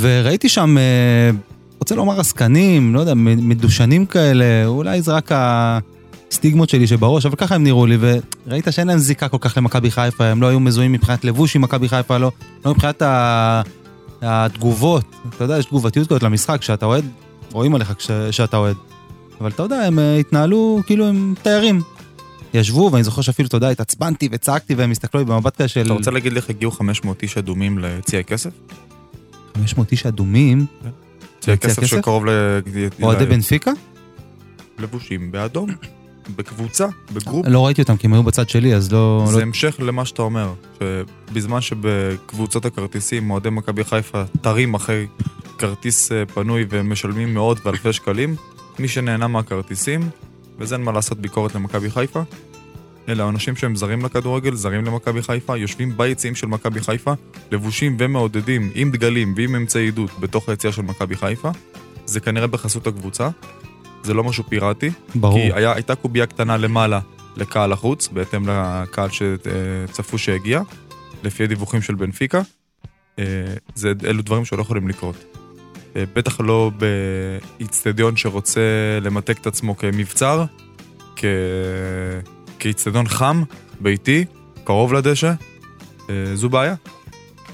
וראיתי שם, אה, רוצה לומר עסקנים, לא יודע, מדושנים כאלה, אולי זה רק הסטיגמות שלי שבראש, אבל ככה הם נראו לי, וראית שאין להם זיקה כל כך למכבי חיפה, הם לא היו מזוהים מבחינת לבוש עם מכבי חיפה, לא, לא מבחינת ה... התגובות, אתה יודע, יש תגובתיות כזאת למשחק, כשאתה אוהד, רואים עליך כש, שאתה אוהד. אבל אתה יודע, הם אה, התנהלו כאילו הם תיירים. ישבו, ואני זוכר שאפילו, אתה יודע, התעצבנתי וצעקתי, והם הסתכלו לי במבט כזה של... אתה רוצה להגיד לי איך הגיעו 500 איש אדומים ליציע הכסף? 500 איש אדומים? יציע הכסף שקרוב ל... אוהדי בנפיקה? לבושים באדום. בקבוצה, בגרופ. לא ראיתי אותם כי הם היו בצד שלי, אז לא... זה לא... המשך למה שאתה אומר, שבזמן שבקבוצות הכרטיסים אוהדי מכבי חיפה תרים אחרי כרטיס אה, פנוי ומשלמים מאות ואלפי שקלים, מי שנהנה מהכרטיסים, וזה אין מה לעשות ביקורת למכבי חיפה, אלה האנשים שהם זרים לכדורגל, זרים למכבי חיפה, יושבים ביציעים של מכבי חיפה, לבושים ומעודדים עם דגלים ועם אמצעי עידוד בתוך היציע של מכבי חיפה. זה כנראה בחסות הקבוצה, זה לא משהו פיראטי. ברור. כי היה, הייתה קובייה קטנה למעלה לקהל החוץ, בהתאם לקהל שצפו שהגיע, לפי הדיווחים של בנפיקה. אה, זה, אלו דברים שלא יכולים לקרות. אה, בטח לא באיצטדיון שרוצה למתק את עצמו כמבצר, כ... כאיצטדיון חם, ביתי, קרוב לדשא, אה, זו בעיה.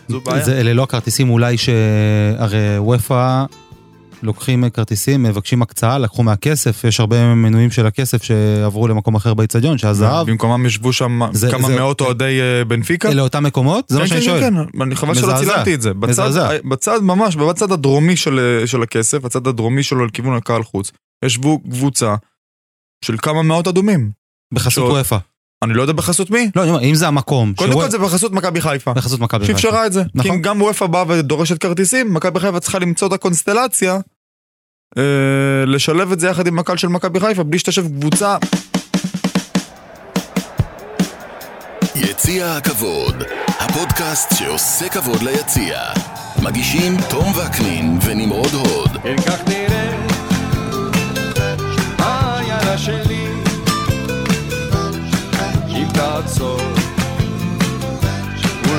זו בעיה. זה, אלה לא הכרטיסים אולי שהרי וופא לוקחים כרטיסים, מבקשים הקצאה, לקחו מהכסף, יש הרבה מנויים של הכסף שעברו למקום אחר באיצטדיון, שהזהב. במקומם ישבו שם זה, כמה זה, מאות אוהדי אה, בנפיקה? אלה אותם מקומות? זה כן, מה שאני כן, שואל. כן, כן, אני חבל שלא צילמתי את זה. בצד, בצד ממש, בצד הדרומי של, של הכסף, בצד הדרומי שלו לכיוון הקהל חוץ, ישבו קבוצה של כמה מאות אדומים. בחסות וופא. אני לא יודע בחסות מי. לא, אני אומר, אם זה המקום. קודם כל זה בחסות מכבי חיפה. בחסות מכבי חיפה. שאפשרה את זה. נכון. כי אם גם וופא באה ודורשת כרטיסים, מכבי חיפה צריכה למצוא את הקונסטלציה אה, לשלב את זה יחד עם הקהל של מכבי חיפה, בלי שתשב קבוצה. יציע הכבוד, הפודקאסט שעושה כבוד ליציע. מגישים תום וקנין ונמרוד הוד. כך נראה,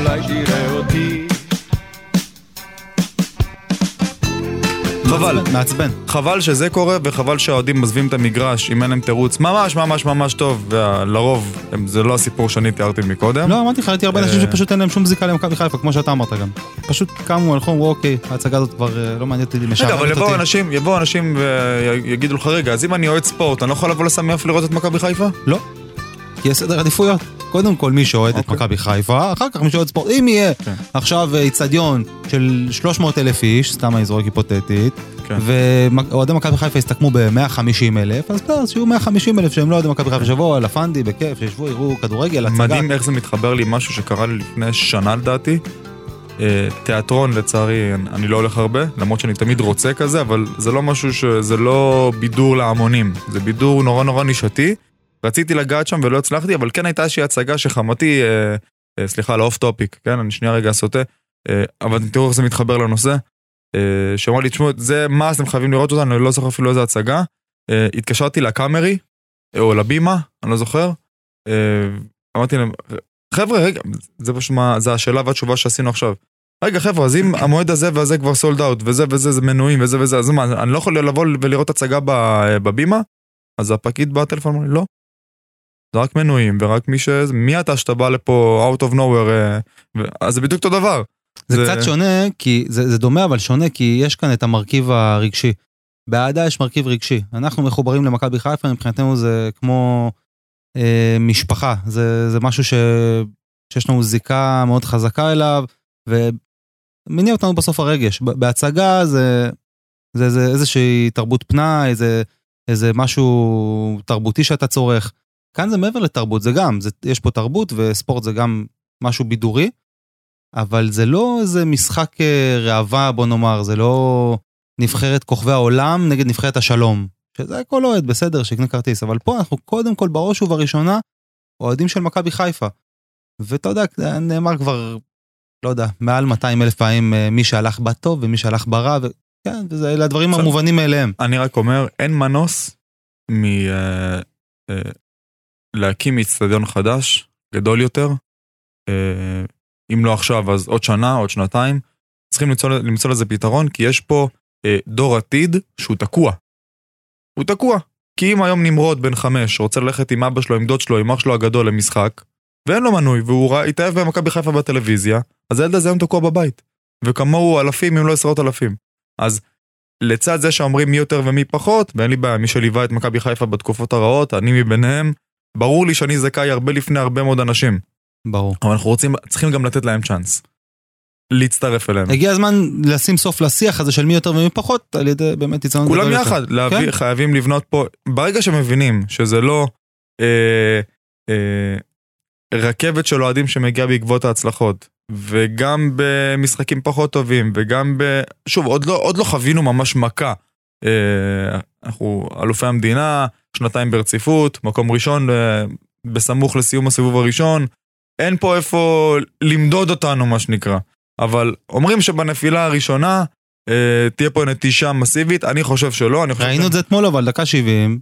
אולי תראה אותי. חבל. מעצבן. חבל שזה קורה, וחבל שהאוהדים עוזבים את המגרש אם אין להם תירוץ ממש ממש ממש טוב, ולרוב זה לא הסיפור שאני תיארתי מקודם. לא, אמרתי לך, ראיתי הרבה אנשים אה, שפשוט אין להם שום זיקה למכבי חיפה, כמו שאתה אמרת גם. פשוט קמו, הלכו, אמרו, אוקיי, ההצגה הזאת כבר אה, לא מעניינת אותי, משעממת אותי. רגע, אבל יבואו אנשים, יבואו אנשים ויגידו לך, רגע, אז אם אני אוהד ספורט, אני לא יכול לבוא לסמי לראות את מכבי חיפה? לא. כי יש סדר עדיפויות. קודם כל מי שאוהד את אוקיי. מכבי חיפה, אחר כך מי שאוהד ספורט. אם יהיה כן. עכשיו איצטדיון של 300 אלף איש, סתם אני זורק היפותטית, כן. ואוהדי מכבי חיפה יסתכמו ב-150 אלף, אז בסדר, שיהיו 150 אלף שהם לא אוהדי מכבי חיפה, שיבואו על הפנדי, בכיף, שישבו, יראו כדורגל, הצגה. מדהים איך זה מתחבר לי, משהו שקרה לי לפני שנה לדעתי. אה, תיאטרון לצערי אני לא הולך הרבה, למרות שאני תמיד רוצה כזה, אבל זה לא משהו ש... זה לא בידור להמונים, זה בידור נורא נורא נישתי. רציתי לגעת שם ולא הצלחתי, אבל כן הייתה איזושהי הצגה שחמתי, אה, אה, סליחה, לאוף טופיק, כן, אני שנייה רגע סוטה, אה, אבל תראו איך זה מתחבר לנושא. אה, שאמר לי, תשמעו, זה מה אתם חייבים לראות אותנו, אני לא זוכר אפילו איזה הצגה. אה, התקשרתי לקאמרי, אה, או לבימה, אני לא זוכר. אה, אמרתי להם, חבר'ה, רגע, זה פשוט מה, זה השאלה והתשובה שעשינו עכשיו. רגע חבר'ה, אז אם המועד הזה והזה כבר סולד אאוט, וזה וזה זה מנויים וזה וזה, אז מה, אני לא יכול לבוא ולראות הצגה ב- בבימה? אז הפקיד בטלפון אמר לי, לא. זה רק מנויים, ורק מי ש... מי אתה שאתה בא לפה out of nowhere, אה, ו- אז זה בדיוק אותו דבר. זה קצת שונה, כי זה, זה דומה אבל שונה, כי יש כאן את המרכיב הרגשי. באהדה יש מרכיב רגשי. אנחנו מחוברים למכבי חיפה, מבחינתנו זה כמו אה, משפחה. זה, זה משהו ש, שיש לנו זיקה מאוד חזקה אליו, ומניע אותנו בסוף הרגש. בהצגה זה, זה, זה איזושהי תרבות פנאי, זה איזה משהו תרבותי שאתה צורך. כאן זה מעבר לתרבות, זה גם, זה, יש פה תרבות וספורט זה גם משהו בידורי. אבל זה לא איזה משחק אה, ראווה, בוא נאמר, זה לא נבחרת כוכבי העולם נגד נבחרת השלום. שזה כל אוהד, בסדר, שיקנה כרטיס, אבל פה אנחנו קודם כל בראש ובראשונה אוהדים של מכבי חיפה. ואתה יודע, נאמר כבר, לא יודע, מעל 200 אלף פעמים אה, מי שהלך בטוב ומי שהלך ברע, וכן, וזה אלה הדברים. המובנים מאליהם. אני רק אומר, אין מנוס מלהקים איצטדיון חדש, גדול יותר. אה, אם לא עכשיו, אז עוד שנה, עוד שנתיים. צריכים למצוא, למצוא לזה פתרון, כי יש פה אה, דור עתיד שהוא תקוע. הוא תקוע. כי אם היום נמרוד בן חמש רוצה ללכת עם אבא שלו, עם דוד שלו, עם אח שלו הגדול למשחק, ואין לו מנוי, והוא התאהב במכבי חיפה בטלוויזיה, אז הילד הזה היום תקוע בבית. וכמוהו אלפים אם לא עשרות אלפים. אז לצד זה שאומרים מי יותר ומי פחות, ואין לי בעיה, מי שליווה את מכבי חיפה בתקופות הרעות, אני מביניהם, ברור לי שאני זכאי הרבה לפני הרבה מאוד אנשים. ברור. אבל אנחנו רוצים, צריכים גם לתת להם צ'אנס. להצטרף אליהם. הגיע הזמן לשים סוף לשיח הזה של מי יותר ומי פחות, על ידי באמת יצרון כולם. יחד, להביא, כן. חייבים לבנות פה, ברגע שמבינים שזה לא אה, אה, רכבת של אוהדים שמגיעה בעקבות ההצלחות, וגם במשחקים פחות טובים, וגם ב... שוב, עוד לא, עוד לא חווינו ממש מכה. אה, אנחנו אלופי המדינה, שנתיים ברציפות, מקום ראשון אה, בסמוך לסיום הסיבוב הראשון, אין פה איפה למדוד אותנו, מה שנקרא. אבל אומרים שבנפילה הראשונה אה, תהיה פה נטישה מסיבית, אני חושב שלא, אני חושב... ראינו את זה אתמול אבל, דקה 70.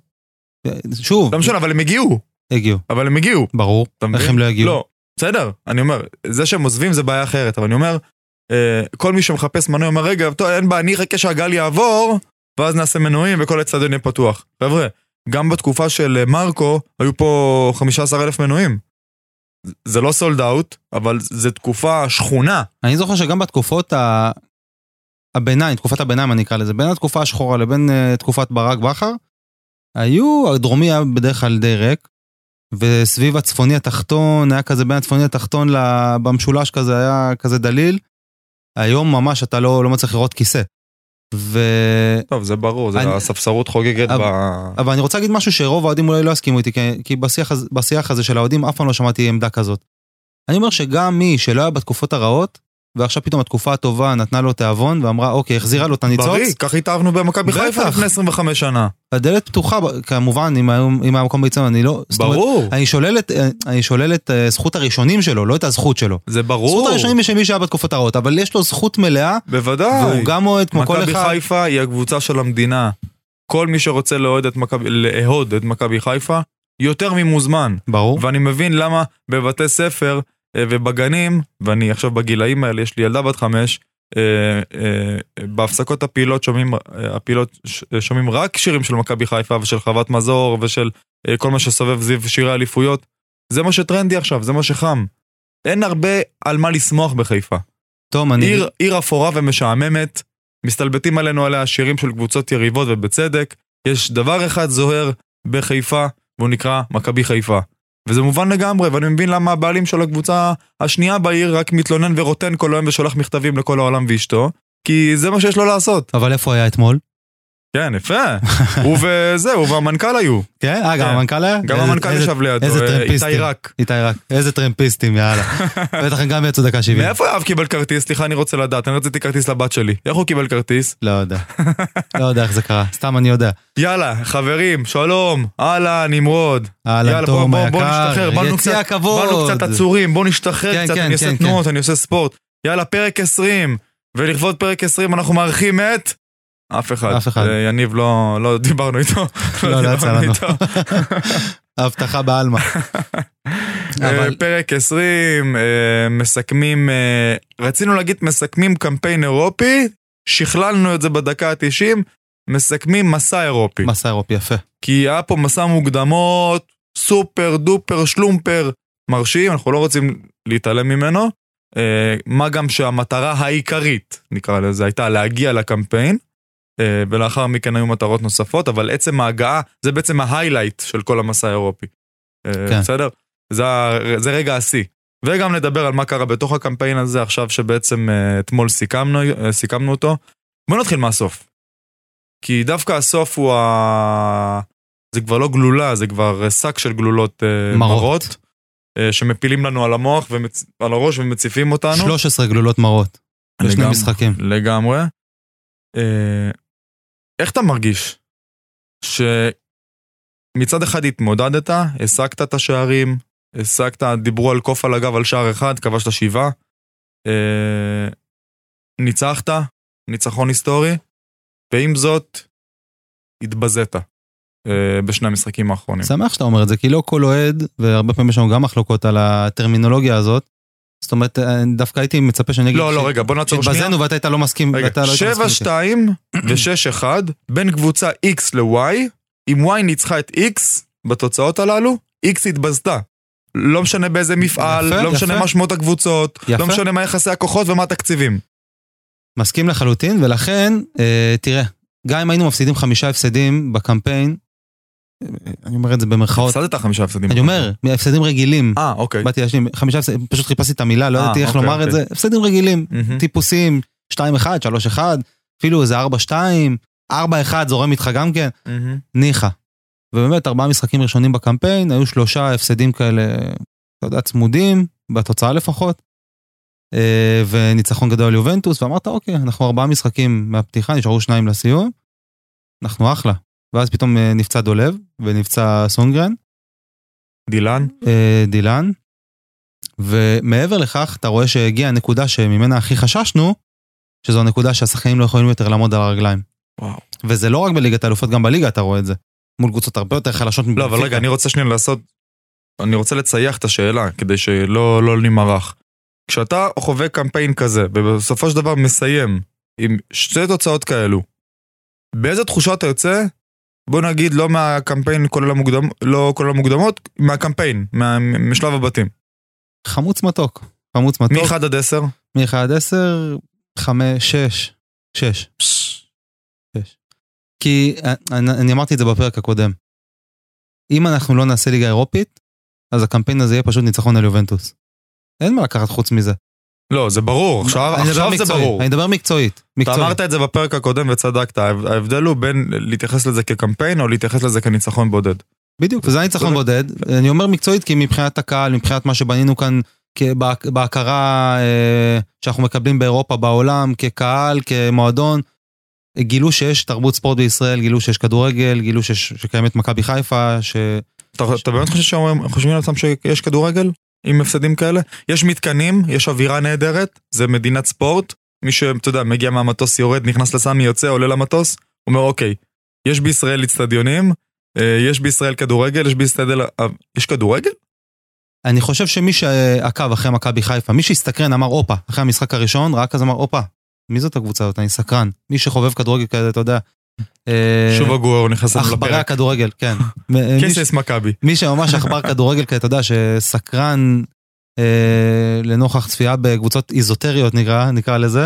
שוב, לא משנה, אבל הם הגיעו, הגיעו. אבל הם הגיעו. ברור. איך הם לא יגיעו? לא, בסדר, אני אומר, זה שהם עוזבים זה בעיה אחרת, אבל אני אומר, אה, כל מי שמחפש מנוי אומר, רגע, טוב, אין בעיה, אני אחכה שהגל יעבור, ואז נעשה מנויים וכל הצדדים יהיה פתוח. חבר'ה, גם בתקופה של אה, מרקו, היו פה 15 אלף מנויים. זה לא סולד אאוט, אבל זה תקופה שכונה. אני זוכר שגם בתקופות ה... הביניים, תקופת הביניים אני אקרא לזה, בין התקופה השחורה לבין uh, תקופת ברק בכר, היו, הדרומי היה בדרך כלל די ריק, וסביב הצפוני התחתון, היה כזה בין הצפוני התחתון במשולש כזה, היה כזה דליל. היום ממש אתה לא, לא מצליח לראות כיסא. ו... טוב, זה ברור, זה אני- הספסרות חוגגת אבל- ב... אבל אני רוצה להגיד משהו שרוב האוהדים אולי לא יסכימו איתי, כי, כי בשיח, בשיח הזה של האוהדים אף פעם לא שמעתי עמדה כזאת. אני אומר שגם מי שלא היה בתקופות הרעות, ועכשיו פתאום התקופה הטובה נתנה לו תיאבון ואמרה אוקיי, החזירה לו את הניצוץ, בריא, כך התאהבנו במכבי. חיפה לפני 25 שנה. הדלת פתוחה, כמובן, אם היה, מקום ביציון, אני לא... זאת אומרת, ברור, אני שולל את, אני שולל את אה, זכות הראשונים שלו, לא את הזכות שלו. זה ברור. זכות הראשונים היא של מי שהיה בתקופות הרעות, אבל יש לו זכות מלאה, בוודאי. והוא גם אוהד כמו כל מכבי אחד. חיפה היא הקבוצה של המדינה. כל מי שרוצה לאהוד את מכבי, לאהוד את מכבי חיפה, יותר ממוזמן. ברור. ואני מבין למה בבתי ספר ובגנים, ואני עכשיו בגילאים האלה, יש לי ילדה בת חמש, אה, אה, בהפסקות הפעילות שומעים, אה, הפעילות שומעים רק שירים של מכבי חיפה ושל חוות מזור ושל אה, כל מה שסובב סביב שירי אליפויות. זה מה שטרנדי עכשיו, זה מה שחם. אין הרבה על מה לשמוח בחיפה. תום, אני... עיר, עיר אפורה ומשעממת, מסתלבטים עלינו עליה שירים של קבוצות יריבות ובצדק. יש דבר אחד זוהר בחיפה, והוא נקרא מכבי חיפה. וזה מובן לגמרי, ואני מבין למה הבעלים של הקבוצה השנייה בעיר רק מתלונן ורוטן כל היום ושולח מכתבים לכל העולם ואשתו, כי זה מה שיש לו לעשות. אבל איפה היה אתמול? כן, יפה. הוא וזה, הוא והמנכ"ל היו. כן? אה, גם כן. המנכ"ל היה? גם המנכ"ל ישב לידו, איזה אה, טרמפיסטים. איתי רק. איתי רק. איזה טרמפיסטים, יאללה. בטח הם גם יצאו דקה 70. מאיפה יואב קיבל כרטיס? סליחה, אני רוצה לדעת. אני רציתי כרטיס לבת שלי. איך הוא קיבל כרטיס? לא יודע. לא יודע איך זה קרה, סתם אני יודע. יאללה, חברים, שלום, אהלן, נמרוד. אהלן, יאללה, תום בוא, בוא, היקר, נשתחרר, יציע קצת, כבוד. באנו קצת עצורים, בוא נשתחרר קצת, כן, אני עושה כן, תנועות, אני עושה ספורט. יאללה, פרק 20, ולכבוד פרק 20 אנחנו מארחים את... אף אחד. אף אחד. אה, יניב לא, לא דיברנו איתו. לא, לא יצא לנו. הבטחה בעלמא. אה, אבל- פרק 20, אה, מסכמים, אה, רצינו להגיד מסכמים קמפיין אירופי, שכללנו את זה בדקה ה-90, מסכמים מסע אירופי. מסע אירופי יפה. כי היה פה מסע מוקדמות, סופר דופר שלומפר מרשים, אנחנו לא רוצים להתעלם ממנו. אה, מה גם שהמטרה העיקרית, נקרא לזה, הייתה להגיע לקמפיין, אה, ולאחר מכן היו מטרות נוספות, אבל עצם ההגעה זה בעצם ההיילייט של כל המסע האירופי. אה, כן. בסדר? זה, זה רגע השיא. וגם נדבר על מה קרה בתוך הקמפיין הזה עכשיו שבעצם אה, אתמול סיכמנו, אה, סיכמנו אותו. בוא נתחיל מהסוף. כי דווקא הסוף הוא ה... זה כבר לא גלולה, זה כבר שק של גלולות אה, מרות. מרות, אה, שמפילים לנו על המוח ועל הראש ומציפים אותנו. 13 גלולות מרות. בשני לגמרי. משחקים. לגמרי. איך אתה מרגיש? שמצד אחד התמודדת, השגת את השערים, השגת, דיברו על קוף על הגב על שער אחד, כבשת שבעה, אה, ניצחת, ניצחון היסטורי, ועם זאת, התבזית אה, בשני המשחקים האחרונים. שמח שאתה אומר את זה, כי לא כל אוהד, והרבה פעמים יש לנו גם מחלוקות על הטרמינולוגיה הזאת, זאת אומרת, אה, דווקא הייתי מצפה שאני אגיד... לא, לא, רגע, בוא נעצור שנייה. שהתבזינו ואתה היית לא מסכים, רגע, ואתה לא היית מסכים איתי. 7-2 ו-6-1 בין קבוצה X ל-Y, אם Y ניצחה את X בתוצאות הללו, X התבזתה. לא משנה באיזה מפעל, יפה, לא משנה יפה. מה שמות הקבוצות, יפה. לא משנה מה יחסי הכוחות ומה התקציבים. מסכים לחלוטין, ולכן, אה, תראה, גם אם היינו מפסידים חמישה הפסדים בקמפיין, אני אומר את זה במרכאות, הפסדת חמישה הפסדים. אני אומר, הפסדים רגילים. אה, אוקיי. באתי להשלים, חמישה הפסדים, פשוט חיפשתי את המילה, לא אה, ידעתי איך אוקיי, לומר את אוקיי. זה, הפסדים רגילים, מהמם. טיפוסים, 2-1, 3-1, אפילו איזה 4-2, 4-1 זורם איתך גם כן. ניחא. ובאמת, ארבעה משחקים ראשונים בקמפיין, היו שלושה הפסדים כאלה, אתה יודע, צמודים, בתוצאה לפחות, אה, וניצחון גדול על יובנטוס, ואמרת, אוקיי, אנחנו ארבעה משחקים מהפתיחה, נשארו שניים לסיום, אנחנו אחלה. ואז פתאום אה, נפצע דולב, ונפצע סונגרן, דילן? אה, דילן, ומעבר לכך, אתה רואה שהגיעה הנקודה שממנה הכי חששנו, שזו הנקודה שהשחקנים לא יכולים יותר לעמוד על הרגליים. וואו. וזה לא רק בליגת האלופות, גם בליגה אתה רואה את זה. מול קבוצות הרבה יותר חלשות לא, אבל רגע, אני רוצה שנייה לעשות... אני רוצה לצייח את השאלה, כדי שלא לא נימרח. כשאתה חווה קמפיין כזה, ובסופו של דבר מסיים עם שתי תוצאות כאלו, באיזה תחושה אתה יוצא? בוא נגיד לא מהקמפיין כולל המוקדמ... לא כולל המוקדמות, מהקמפיין, מה... משלב הבתים. חמוץ מתוק. חמוץ מתוק. מ-1 עד 10? מ-1 עד 10, 5, 6. 6. כי אה, אני, אני אמרתי את זה בפרק הקודם. אם אנחנו לא נעשה ליגה אירופית, אז הקמפיין הזה יהיה פשוט ניצחון על יובנטוס. אין מה לקחת חוץ מזה. לא, זה ברור, עכשיו, עכשיו זה מקצועית, ברור. אני מדבר מקצועית. אתה מקצועית. אמרת את זה בפרק הקודם וצדקת, ההב- ההבדל הוא בין להתייחס לזה כקמפיין או להתייחס לזה כניצחון בודד. בדיוק, וזה הניצחון. בודד. אני אומר מקצועית כי מבחינת הקהל, מבחינת מה שבנינו כאן בהכרה אה, שאנחנו מקבלים באירופה, בעולם, כקהל, כמועדון, גילו שיש תרבות ספורט בישראל, גילו שיש כדורגל, גילו שיש, שקיימת מכבי חיפה, ש... אתה, אתה באמת חושב שהם חושבים לעצמם שיש כדורגל עם הפסדים כאלה? יש מתקנים, יש אווירה נהדרת, זה מדינת ספורט. מי שאתה יודע, מגיע מהמטוס, יורד, נכנס לסמי, יוצא, עולה למטוס, אומר אוקיי, יש בישראל אצטדיונים, אה, יש בישראל כדורגל, יש בישראל... אה, יש כדורגל? אני חושב שמי שעקב אחרי מכבי חיפה, מי שהסתקרן אמר הופה, אחרי המשחק הראשון, רק אז אמר הופה, מי זאת הקבוצה הזאת? אני סקרן. מי שחובב כדורגל כזה, אתה יודע. אה, שוב הגור נכנס לנו עכברי לפרק. הכדורגל, כן. כסס מכבי. מי שממש עכבר כדורגל, כי אתה יודע, שסקרן אה, לנוכח צפייה בקבוצות איזוטריות נקרא, נקרא לזה,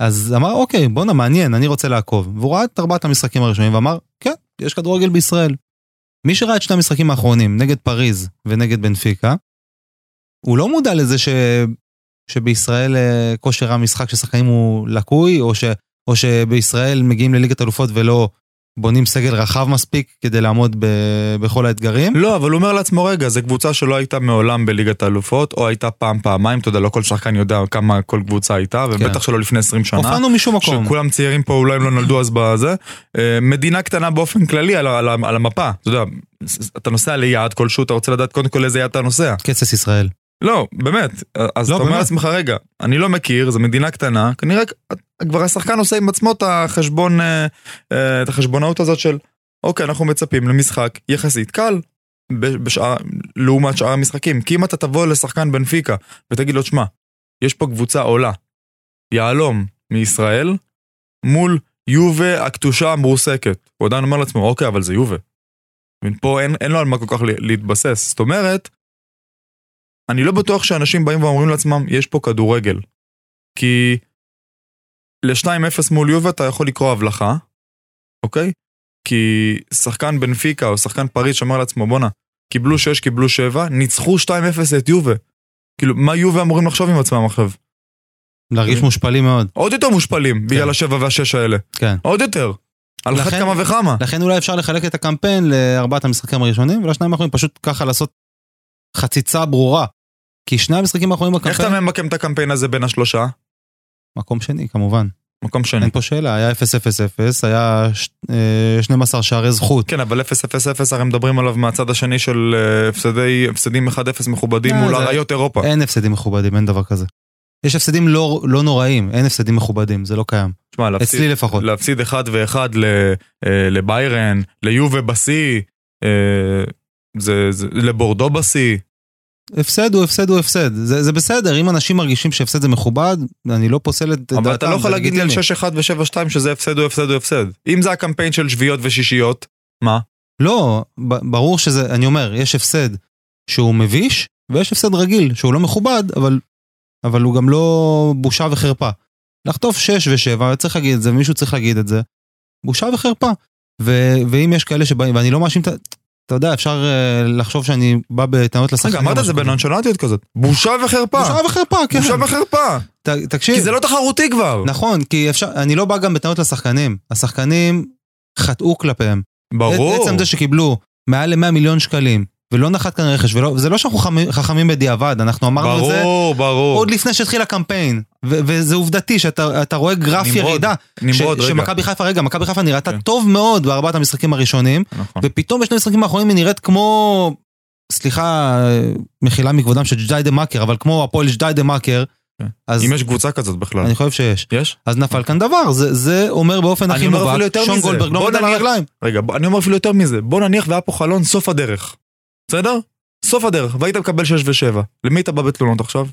אז אמר, אוקיי, בואנה, מעניין, אני רוצה לעקוב. והוא ראה את ארבעת המשחקים הראשונים ואמר, כן, יש כדורגל בישראל. מי שראה את שני המשחקים האחרונים, נגד פריז ונגד בנפיקה, הוא לא מודע לזה ש... שבישראל אה, כושר המשחק של שחקנים הוא לקוי, או, ש... או שבישראל מגיעים לליגת אלופות ולא בונים סגל רחב מספיק כדי לעמוד ב... בכל האתגרים. לא, אבל הוא אומר לעצמו, רגע, זו קבוצה שלא הייתה מעולם בליגת האלופות, או הייתה פעם, פעמיים, אתה יודע, לא כל שחקן יודע כמה כל קבוצה הייתה, ובטח שלא לפני 20 שנה. הופענו משום מקום. שכולם צעירים פה, אולי הם לא נולדו אז בזה. אה, מדינה קטנה באופן כללי על, על, על המפה. אתה יודע, אתה נוסע ליעד כלשהו, אתה רוצה לדעת קודם כל איזה יעד אתה נוסע. קצס ישראל. לא, באמת. אז לא, אתה אומר. לעצמך, רגע, אני לא מכיר, זו מדינה קטנה, כנראה כבר השחקן עושה עם עצמו את החשבון, אה, אה, את החשבונאות הזאת של, אוקיי, אנחנו מצפים למשחק יחסית קל. ב- בשאר, לעומת שאר המשחקים. כי אם אתה תבוא לשחקן בנפיקה ותגיד לו, שמע, יש פה קבוצה עולה, יהלום מישראל, מול יובה הקדושה המרוסקת. הוא עדיין אומר לעצמו, אוקיי, אבל זה יובה. ופה אין, אין לו על מה כל כך לה- להתבסס. זאת אומרת, אני לא בטוח שאנשים באים ואומרים לעצמם, יש פה כדורגל. כי ל-2-0 מול יובה אתה יכול לקרוא הבלחה, אוקיי? כי שחקן בנפיקה או שחקן פריז שאומר לעצמו, בואנה, קיבלו 6, קיבלו 7, ניצחו 2-0 את יובה. כאילו, מה יובה אמורים לחשוב עם עצמם עכשיו? להרגיש כן. מושפלים מאוד. עוד יותר מושפלים בגלל השבע והשש האלה. כן. עוד יותר. על אחת לכן- כמה וכמה. לכן אולי אפשר לחלק את הקמפיין לארבעת המשחקים הראשונים, ולשניים האחרונים פשוט ככה לעשות חציצה ברורה. כי שני המשחקים האחרונים איך בקמפיין, אתה ממקם את הקמפיין הזה בין השלושה? מקום שני כמובן. מקום שני. אין פה שאלה, היה 0-0-0, היה ש- אה, 12 שערי זכות. כן, אבל 0-0-0 הרי מדברים עליו מהצד השני של אה, הפסדי, הפסדים 1-0 מכובדים אה, מול אריות אירופה. אין הפסדים מכובדים, אין דבר כזה. יש הפסדים לא, לא נוראים, אין הפסדים מכובדים, זה לא קיים. תשמע, להפסיד- אצלי לפחות. להפסיד אחד ואחד לביירן, ליובה בשיא, זה- זה- לבורדו בשיא. הפסד הוא הפסד הוא הפסד. זה, זה בסדר, אם אנשים מרגישים שהפסד זה מכובד, אני לא פוסל את דעתם. אבל אתה לא יכול להגיד לי על לגיטימי. 6-1 ו-7-2 שזה הפסד הוא הפסד הוא הפסד. אם זה הקמפיין של שביעיות ושישיות, מה? לא, ברור שזה, אני אומר, יש הפסד שהוא מביש, ויש הפסד רגיל, שהוא לא מכובד, אבל, אבל הוא גם לא בושה וחרפה. לחטוף 6 ו-7, צריך להגיד את זה, ומישהו צריך להגיד את זה, בושה וחרפה. ו- ואם יש כאלה שבאים, ואני לא מאשים את ה... אתה יודע, אפשר אה, לחשוב שאני בא בטענות רגע, לשחקנים. אמרת או את זה. בנונשלנטיות כזאת. בושה וחרפה. בושה וחרפה, כן. בושה וחרפה. ת, תקשיב. כי זה לא תחרותי כבר. נכון, כי אפשר, אני לא בא גם בטענות לשחקנים. השחקנים חטאו כלפיהם. ברור. עצם זה שקיבלו מעל ל-100 מיליון שקלים, ולא נחת כאן רכש, ולא, זה לא שאנחנו חכמים, חכמים בדיעבד, אנחנו אמרנו את זה ברור, ברור. עוד לפני שהתחיל הקמפיין, ו- וזה עובדתי שאתה אתה רואה גרף נמרוד, ירידה. נמרוד, ש- רגע. שמכבי חיפה, רגע, מכבי חיפה נראתה כן. טוב מאוד בארבעת המשחקים הראשונים, נכון. ופתאום בשני המשחקים האחרונים היא נראית כמו, סליחה, מחילה מכבודם של ג'דיידה מאקר, אבל כמו הפועל ג'דיידה מאקר, כן. אז אם יש קבוצה כזאת בכלל. אני חושב שיש. יש? אז נפל כאן דבר, זה, זה אומר באופן הכי מובהק, שון. גולדברג לא עומד על הרגליים. רגע, אני אומר אפילו יותר מזה. בוא נניח והיה פה חלון סוף הדרך. בסדר? סוף הדרך, והיית מקבל 6 ו-7. למי אתה בא בתלונות עכשיו?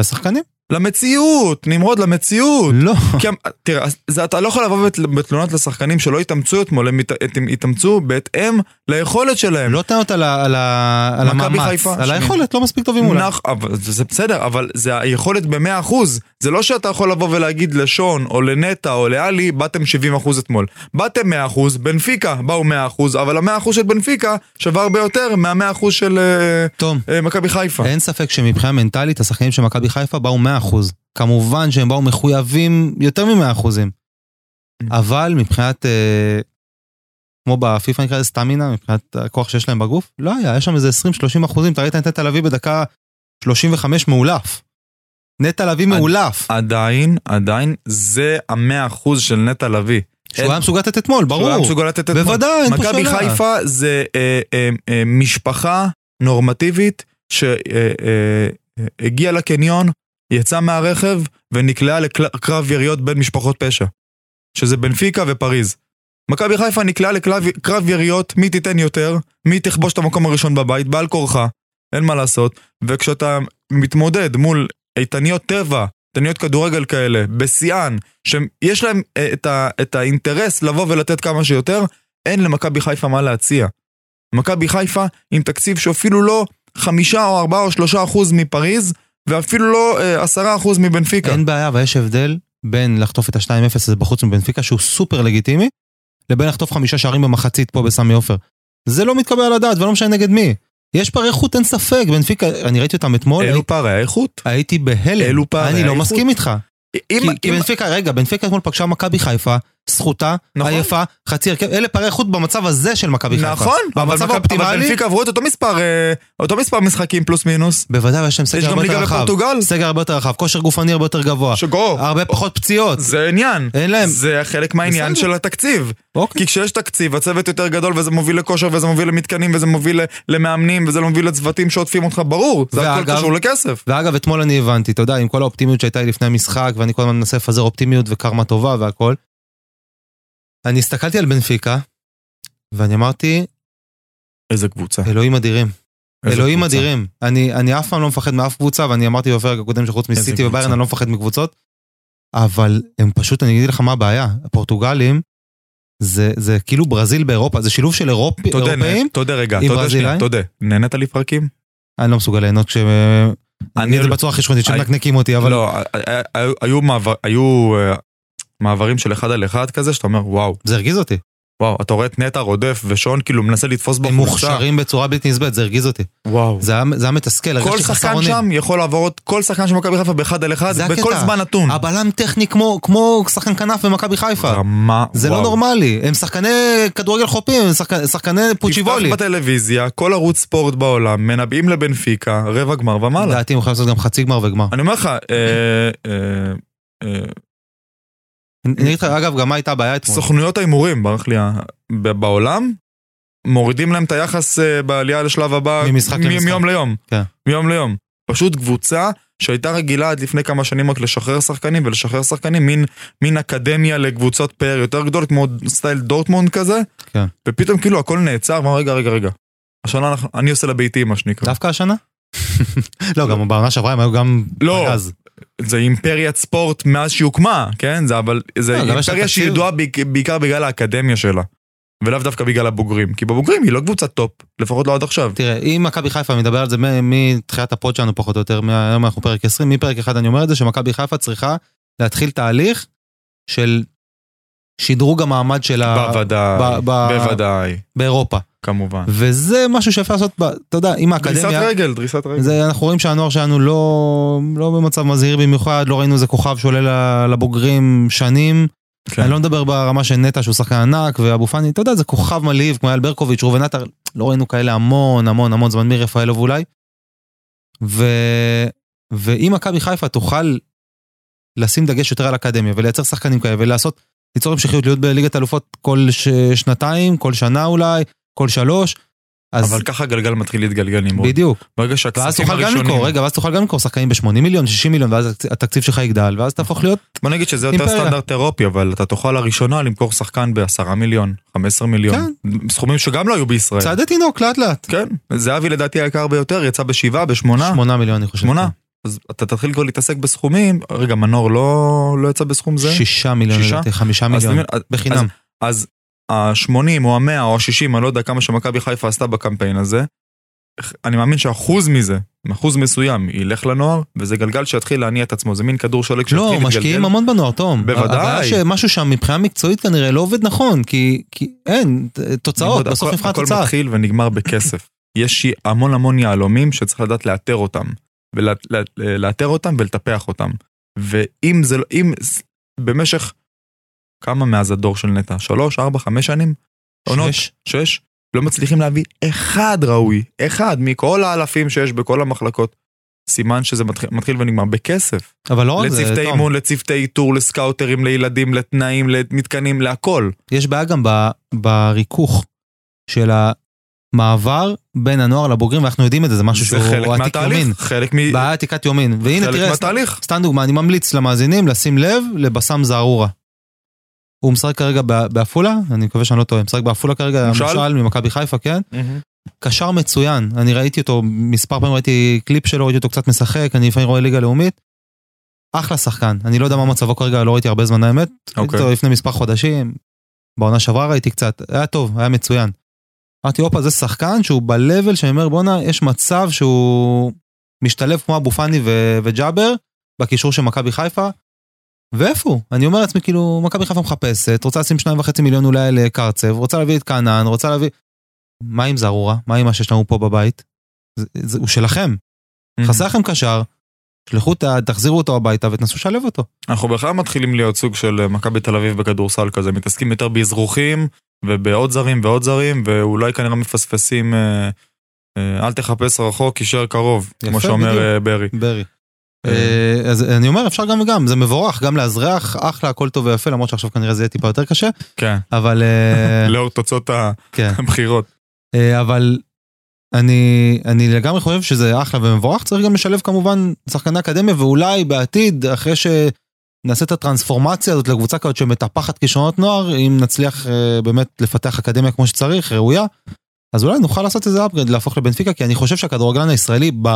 לשחקנים? למציאות, נמרוד, למציאות. לא. כי, תראה, זה, אתה לא יכול לבוא בת- בתלונות לשחקנים שלא התאמצו אתמול, הם הת- הם התאמצו בהתאם ליכולת שלהם. לא טענות על על על המאמץ, חיפה, על. היכולת, לא מספיק טובים אולי. נח, אבל זה, בסדר, אבל זה היכולת ב-100%. זה לא שאתה יכול לבוא ולהגיד לשון, או לנטע, או לאלי, באתם 70% אתמול. באתם 100%, בנפיקה באו 100%, אבל ה-100% של בנפיקה שווה הרבה יותר מה-100% של אה, מכבי חיפה. אין ספק שמבחינה מנטלית השחקנים של מכבי חיפה באו 100%. כמובן שהם באו מחויבים יותר מ-100%. אבל מבחינת, אה, כמו בפיפ"א נקרא לזה סטמינה, מבחינת הכוח שיש להם בגוף, לא היה, יש שם איזה 20-30 אחוזים, אתה ראית את נטע לביא בדקה 35 מאולף. נטע לביא מאולף. עדיין, עדיין, זה ה-100% של נטע לביא. שהוא היה מסוגל לתת אתמול, שהוא היה ברור. מסוגל לתת אתמול. בוודאי, אין פה מכבי שאלה. חיפה זה אה, אה, אה, משפחה נורמטיבית שהגיעה לקניון, יצאה מהרכב ונקלעה לקרב יריות בין משפחות פשע. שזה בנפיקה ופריז. מכבי חיפה נקלעה לקרב יריות, מי תיתן יותר, מי תכבוש את המקום הראשון בבית, בעל כורחה, אין מה לעשות. וכשאתה מתמודד מול איתניות טבע, איתניות כדורגל כאלה, בשיאן, שיש להם אה, את, ה, את האינטרס לבוא ולתת כמה שיותר, אין למכבי חיפה מה להציע. מכבי חיפה עם תקציב שאפילו לא חמישה או ארבעה או שלושה אחוז מפריז, ואפילו לא אה, עשרה אחוז מבנפיקה. אין בעיה, אבל יש הבדל בין לחטוף את ה-2-0 הזה בחוץ מבנפיקה, שהוא סופר לגיטימי, לבין לחטוף חמישה שערים במחצית פה בסמי עופר. זה לא מתקבל על הדעת, ולא משנה נגד מי. יש פערי איכות, אין ספק, בנפיקה, אני ראיתי אותם אתמול, אלו פערי האיכות. הייתי בהלם. אלו פערי אני לא האיכות. מסכים איתך. אם, כי, אם, כי בנפיקה, רגע, בנפיקה אתמול פגשה מכבי חיפה, זכותה, נכון. עייפה, חצי הרכב, אלה פערי איכות במצב הזה של מכבי חיפה. נכון, במצב מכבי- אבל האופטימלי, בנפיקה עברו את אותו מספר, אה, אותו מספר משחקים פלוס מינוס. בוודאי, יש להם גם הרבה יותר רחב. בפורטוגל. סגל הרבה יותר רחב, כושר גופני הרבה יותר גבוה. שגו, הרבה פחות פציעות. זה עניין. אין להם. זה חלק מהעניין. של התקציב. אוקיי. כי כשיש תקציב, הצוות יותר גדול וזה מוביל לכושר וזה מוביל למתקנים וזה מוביל למאמנים וזה מוביל לצוותים שעוטפים אותך, ברור, זה הכל קשור לכסף. ואגב, אתמול אני הבנתי, אתה יודע, עם כל האופטימיות שהייתה לי לפני המשחק, ואני כל הזמן מנסה לפזר אופטימיות וקרמה טובה והכל, אני הסתכלתי על בנפיקה, ואני אמרתי, איזה קבוצה. אלוהים אדירים. אלוהים קבוצה. אדירים. אני, אני אף פעם לא מפחד מאף קבוצה, ואני אמרתי בפרק הקודם שחוץ מסיטי וביירן. אני לא מפחד מקבוצות, אבל הם פשוט, אני אגיד לך מה הבעיה, הפורטוגלים, זה, זה כאילו ברזיל באירופה, זה שילוב של אירופ, תודה, אירופאים, תודה רגע, עם תודה ברזילאי? שנייה, תודה. נהנית לפרקים? אני אני לא מסוגל ליהנות כש... אני את זה בצורה הכי שכונתית, שמנקנקים אותי, אבל לא, היו- היו- מעברים של אחד על אחד כזה, שאתה אומר, וואו, זה הרגיז אותי. וואו, אתה רואה את נטע רודף ושון כאילו מנסה לתפוס הם בחולצה. מוכשרים בצורה בלתי נסבלת, זה הרגיז אותי. וואו. זה היה זה היה מתסכל, כל הרגשתי חסר שחקן אונים. שם יכול לעבור עוד, כל שחקן של מכבי חיפה באחד על אחד, בכל הקטע. זמן נתון. הבלם טכני כמו, כמו שחקן כנף במכבי חיפה. רמה, זה וואו. לא נורמלי, הם שחקני כדורגל חופים, הם שחק- שחקני פוצ'יבולי. תפתח בטלוויזיה, כל ערוץ ספורט בעולם, מנבאים לבנפיקה, רבע גמר ומעלה. לדעתי הם יכולים לעשות גם חצי גמר וגמר. אני אומר לך, אה, אה, אה, אני אגיד לך, אגב, גם מה הייתה הבעיה אתמול? סוכנויות ההימורים, ברח לי, בעולם, מורידים להם את היחס אה, בעלייה לשלב הבא, ממשחק למשחק. מיום ליום. כן. מיום ליום. פשוט קבוצה שהייתה רגילה עד לפני כמה שנים רק לשחרר שחקנים ולשחרר שחקנים, מין, מין אקדמיה לקבוצות פאר יותר גדולות, כמו סטייל דורטמונד כזה, כן. ופתאום כאילו הכל נעצר, אמר רגע, רגע, רגע. השנה אנחנו, אני עושה לביתי מה שנקרא. דווקא השנה? לא, גם בעונה שעברה הם היו גם... לא. זה אימפריית ספורט מאז שהיא הוקמה, כן? זה אבל, זה לא, אימפריה. שידועה בעיק- בעיקר בגלל האקדמיה שלה. ולאו דווקא בגלל הבוגרים. כי בבוגרים היא לא קבוצת טופ, לפחות לא עד עכשיו. תראה, אם מכבי חיפה מדבר על זה מתחילת הפוד שלנו פחות או יותר, מהיום אנחנו פרק 20, מפרק אחד אני אומר את זה, שמכבי חיפה צריכה להתחיל תהליך של שדרוג המעמד שלה בוודאי, בוודאי, באירופה. כמובן. וזה משהו שאפשר לעשות, אתה יודע, עם דריסת האקדמיה. רגל, דריסת רגל. זה, אנחנו רואים שהנוער שלנו לא, לא במצב מזהיר במיוחד, לא ראינו איזה כוכב שעולה לבוגרים שנים. כן. אני לא מדבר ברמה של נטע שהוא שחקן ענק, ואבו פאני, אתה יודע, זה כוכב מלהיב כמו אייל ברקוביץ', ראובן עטר, לא ראינו כאלה המון המון המון זמן מרפאלוב אולי. ו... ואם מכבי חיפה תוכל לשים דגש יותר על אקדמיה ולייצר שחקנים כאלה ולעשות, ליצור המשכיות להיות בליגת אלופות כל ש... שנתיים, כל שנה אולי, כל שלוש. אז אבל ככה הגלגל מתחיל להתגלגל נמרוד. בדיוק. ברגע ואז שהכספים תוכל גם הראשונים... למכור, רגע, ואז תוכל גם למכור שחקנים ב-80 מיליון, 60 מיליון, ואז התקציב- שלך יגדל, ואז תהפוך להיות, בוא נגיד שזה יותר. סטנדרט אירופי, אבל אתה תוכל לראשונה למכור שחקן ב-10 מיליון, 15 מיליון. סכומים שגם לא היו בישראל. צעדי תינוק לאט לאט. כן, זהבי לדעתי היקר ביותר, יצא בשבעה, בשמונה. 8 מיליון אני חושב. שמונה. אז אתה תתחיל כבר להתעסק בסכומים, רגע, מנור לא, לא יצא בסכום זה? 6 מיליון, שישה? לדעתי, 5 אז מיליון, בחינם. אז ה-80 או ה-100 או ה-60, אני לא יודע כמה שמכבי חיפה עשתה בקמפיין הזה, אני מאמין שאחוז מזה, אחוז מסוים, ילך לנוער, וזה גלגל שיתחיל להניע את עצמו, זה מין כדור שלג לא, שיתחיל להתגלגל. משקיעים המון בנוער, תום. בוודאי. הבעיה שמשהו שם מבחינה מקצועית כנראה לא עובד נכון, כי כי אין, תוצאות, נמרוד, בסוף הכל- מבחן הכל. מתחיל ונגמר בכסף. יש המון המון יהלומים שצריך לדעת לאתר אותם, ולאתר אותם ולטפח אותם. ואם זה לא, אם במשך, כמה מאז הדור של נטע? שלוש, ארבע, חמש שנים? עונות? שש. שש? לא מצליחים להביא אחד ראוי, אחד מכל האלפים שיש בכל המחלקות. סימן שזה מתחיל, מתחיל ונגמר בכסף. אבל לא רק זה, לצוותי. אימון, לצוותי איתור, לסקאוטרים, לילדים, לתנאים, למתקנים, להכל. יש בעיה גם ב- בריכוך של המעבר בין הנוער לבוגרים, ואנחנו יודעים את זה, זה משהו זה שהוא חלק עתיק יומין. מהתהליך, חלק מ... בעיה עתיקת יומין. והנה חלק תראה, מהתהליך. סתם דוגמה, אני ממליץ למאזינים לשים לב לבסם זערורה. הוא משחק כרגע בעפולה, אני מקווה שאני לא טועה, משחק בעפולה כרגע, מושל? ממכבי חיפה, כן? קשר מצוין, אני ראיתי אותו, מספר פעמים ראיתי קליפ שלו, ראיתי אותו קצת משחק, אני לפעמים רואה ליגה לאומית. אחלה שחקן, אני לא יודע מה מצבו כרגע, לא ראיתי הרבה זמן האמת. ראיתי אוקיי. אותו לפני מספר חודשים, בעונה שעברה ראיתי קצת, היה טוב, היה מצוין. אמרתי, הופה, זה שחקן שהוא ב-level שאני אומר, בואנה, יש מצב שהוא משתלב כמו אבו פאני וג'אבר, בקישור של מכבי חיפה. ואיפה הוא? אני אומר לעצמי, כאילו, מכבי חיפה מחפשת, רוצה לשים שניים וחצי מיליון אולי לקרצב, רוצה להביא את כהנן, רוצה להביא... מה עם זערורה? מה עם מה שיש לנו פה בבית? זה, זה, הוא שלכם. חסר לכם קשר, שלחו, את ה- תחזירו אותו הביתה ותנסו לשלב אותו. אנחנו בכלל מתחילים להיות סוג של אה, מכבי תל אביב בכדורסל כזה, מתעסקים יותר באזרוחים ובעוד זרים ועוד זרים, ואולי כנראה מפספסים, אה, אה, אל תחפש רחוק, יישאר קרוב, יפה, כמו שאומר בדיוק. ברי. ברי. אה, אז אני אומר, אפשר גם וגם, זה מבורך, גם לאזרח, אחלה, הכל טוב ויפה, למרות שעכשיו כנראה זה יהיה טיפה יותר קשה, כן, אבל... אה, לאור תוצאות כן. הבחירות. אה, אבל אני, אני לגמרי חושב שזה אחלה ומבורך, צריך גם לשלב כמובן שחקני אקדמיה, ואולי בעתיד, אחרי שנעשה את הטרנספורמציה הזאת לקבוצה כזאת שמטפחת כישרונות נוער, אם נצליח באמת לפתח אקדמיה כמו שצריך, ראויה, אז אולי נוכל לעשות איזה upgrade, להפוך לבנפיקה, כי אני חושב שהכדורגלן הישראלי, ב,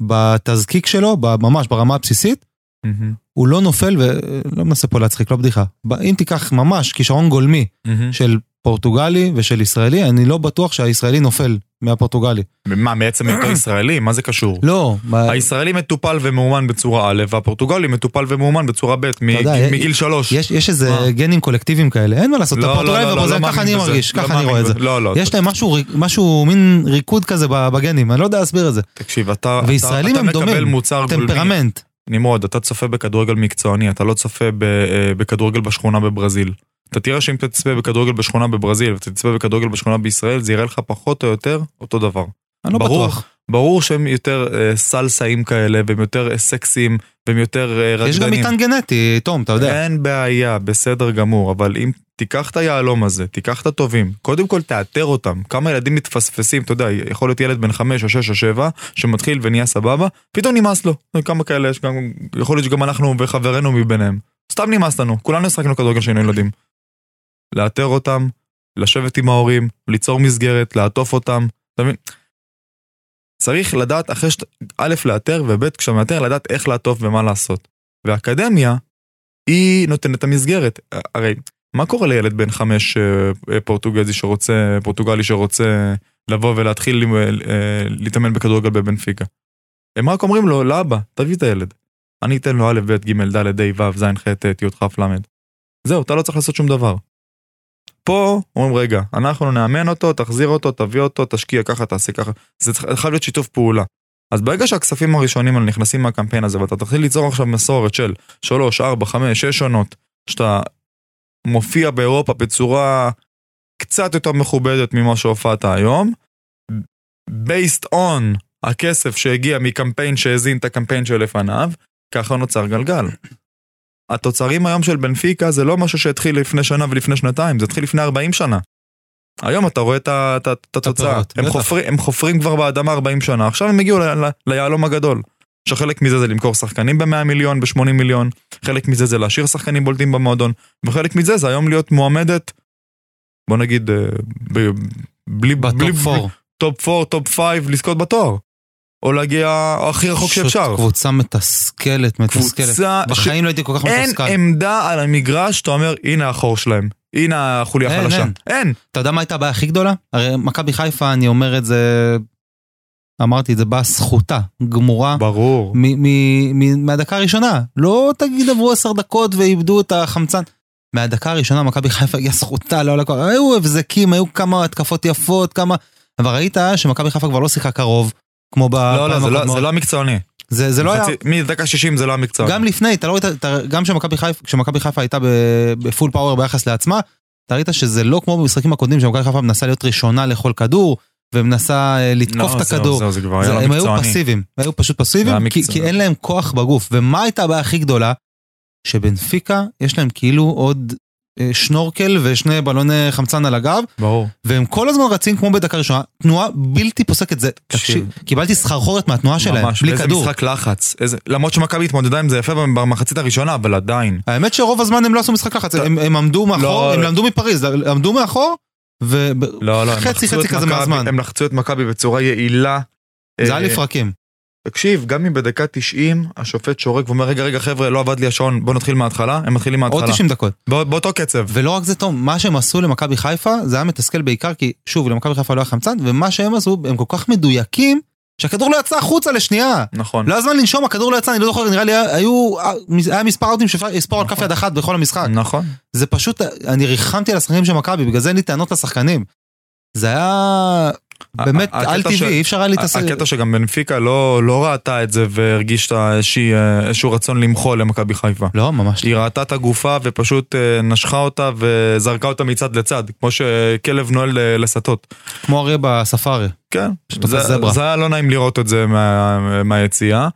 בתזקיק שלו, ממש ברמה הבסיסית, הוא לא נופל, ולא מנסה פה להצחיק, לא בדיחה. אם תיקח ממש כישרון גולמי. של פורטוגלי ושל ישראלי, אני לא בטוח שהישראלי נופל מהפורטוגלי. מה, מעצם היותו ישראלי? מה זה קשור? לא, הישראלי מטופל ומאומן בצורה א', והפורטוגלי מטופל ומאומן בצורה ב', מגיל שלוש. יש, יש איזה? גנים קולקטיביים כאלה, אין מה לעשות, לא, לא, לא, והברזילאים, לא ככה אני. מרגיש, ככה אני רואה את זה. לא, לא. יש להם משהו, מין ריקוד כזה בגנים, אני לא יודע להסביר את זה. תקשיב, אתה, מקבל מוצר גולמי. טמפרמנט. נמרוד, אתה צופה בכדורגל מקצועני, אתה לא צופה אה, בכדורגל בשכונה בברזיל. אתה תראה שאם אתה תצפה בכדורגל בשכונה בברזיל ואתה תצפה בכדורגל בשכונה בישראל, זה יראה לך פחות או יותר אותו דבר. אני לא. בטוח. ברור שהם יותר אה, סלסאים כאלה, והם יותר אה, סקסיים, והם יותר אה, רקדנים. יש גם מטען גנטי, תום, אתה יודע. אין בעיה, בסדר גמור, אבל אם תיקח את היהלום הזה, תיקח את הטובים, קודם כל תאתר אותם. כמה ילדים מתפספסים, אתה יודע, יכול להיות ילד בן 5 או 6 או 7, שמתחיל ונהיה סבבה, פתאום נמאס לו. כמה כאלה יש, גם, יכול להיות שגם אנחנו וחברינו מביניהם. סתם נמאס לנו, כולנו שחקנו כדורגל כשהיינו ילדים. לאתר אותם, לשבת עם ההורים, ליצור מסגרת, לעטוף אותם, אתה מבין? צריך לדעת אחרי שאתה, א', לאתר, וב', כשאתה מאתר, לדעת איך לעטוף ומה לעשות. והאקדמיה, היא נותנת את המסגרת. הרי, מה קורה לילד בן חמש אה, פורטוגזי שרוצה, פורטוגלי שרוצה לבוא ולהתחיל אה, להתאמן בכדורגל בבנפיקה? הם רק אומרים לו, לאבא, תביא את הילד. אני אתן לו א', ב', ג', ד', ה', ו', ז', ח', ט', י', כ', ל'. זהו, אתה לא צריך לעשות שום דבר. פה אומרים רגע, אנחנו נאמן אותו, תחזיר אותו, תביא אותו, תשקיע ככה, תעשה ככה. זה חייב להיות שיתוף פעולה. אז ברגע שהכספים הראשונים האלה נכנסים מהקמפיין הזה ואתה תתחיל ליצור עכשיו מסורת של 3, 4, 5, 6 עונות, שאתה מופיע באירופה בצורה קצת יותר מכובדת ממה שהופעת היום, based on הכסף שהגיע מקמפיין שהזין את הקמפיין שלפניו, ככה נוצר גלגל. התוצרים היום של בנפיקה זה לא משהו שהתחיל לפני שנה ולפני שנתיים, זה התחיל לפני 40 שנה. היום אתה רואה את התוצאה, הם הם חופרים כבר באדמה 40 שנה, עכשיו הם הגיעו ליהלום הגדול. שחלק מזה זה למכור שחקנים ב-100 מיליון, ב-80 מיליון, חלק מזה זה להשאיר שחקנים בולטים במועדון, וחלק מזה זה היום להיות מועמדת, בוא נגיד, אה, ב- בלי, בטופ 4. טופ 4, טופ 5, לזכות בתואר. או להגיע הכי רחוק שאפשר. קבוצה מתסכלת, מתסכלת. קבוצה בחיים לא הייתי כל כך אין מתוסכל. עמדה על המגרש שאתה אומר, הנה החור שלהם. הנה החוליה אין, החלשה. אין. אין. אתה יודע מה הייתה הבעיה הכי גדולה? הרי מכבי חיפה, אני אומר את זה, אמרתי זה, באה זכותה, גמורה, ברור. מ- מ- מ- מהדקה הראשונה. לא תגיד עברו עשר דקות ואיבדו את החמצן. מהדקה הראשונה מכבי חיפה הגיעה זכותה לעול הכוח. היו הבזקים, היו כמה התקפות יפות, כמה... אבל ראית שמכבי חיפה כבר לא שיחקה קרוב, כמו בפעם לא, לא, זה לא-. זה לא המקצועני. זה זה לא היה... חצי- מדקה 60 זה לא המקצועני. גם לפני, אתה לא ראית, גם כשמכבי חיפה, הייתה בפול פאוור ביחס לעצמה, אתה ראית שזה לא כמו במשחקים הקודמים שמכבי חיפה מנסה להיות ראשונה לאכול כדור, ומנסה אה, לתקוף לא, את הכדור. זהו, זה כבר זה- היה לא הם היו מקצועני. פסיביים, הם היו פשוט זה פסיביים, היה כי. כי אין להם כוח בגוף. ומה הייתה הבעיה הכי גדולה? שבנפיקה יש להם כאילו עוד שנורקל ושני בלוני חמצן על הגב, ברור. והם כל הזמן רצים כמו בדקה ראשונה, תנועה בלתי פוסקת. זה, תקשיב, קיבלתי סחרחורת מהתנועה שלהם, ממש, בלי כדור. משחק לחץ. איזה- למרות שמכבי התמודדה עם זה יפה במחצית הראשונה, אבל עדיין. האמת שרוב הזמן הם לא עשו משחק לחץ, אתה- הם, הם עמדו מאחור, לא, הם לא. למדו מפריז, עמדו מאחור, וחצי לא, לא, חצי חצי כזה מהזמן. הם לחצו את מכבי בצורה יעילה. זה אה, היה לפרקים. תקשיב, גם אם בדקה 90 השופט שורק ואומר, רגע, רגע, חבר'ה, לא עבד לי השעון, בואו נתחיל מההתחלה, הם מתחילים עוד מההתחלה. 90 דקות. בא- באותו קצב. ולא רק זה טוב, מה שהם עשו למכבי חיפה, זה היה מתסכל בעיקר, כי שוב, למכבי חיפה לא היה חמצן, ומה שהם עשו, הם כל כך מדויקים, שהכדור לא יצא החוצה לשנייה. נכון. לא היה זמן לנשום, הכדור לא יצא, אני לא זוכר, נראה לי היו, היה מספר אאוטים שאפשר לספור על כף נכון. יד אחת בכל המשחק. נכון. זה פשוט, אני ריחמתי על השחקנים של מכבי, בגלל זה אין לי טענות לשחקנים. זה היה באמת על טבעי, אי אפשר היה להתעסק. הקטע שגם בנפיקה לא, לא ראתה את זה והרגישה אה, איזשהו רצון למחול למכבי חיפה. לא, ממש לא. היא ראתה את הגופה ופשוט אה, נשכה אותה וזרקה אותה מצד לצד, כמו שכלב נועל אה, לסטות. כמו אריה בספארי. כן, זה, היה לא נעים לראות את זה מה, מהיציאה,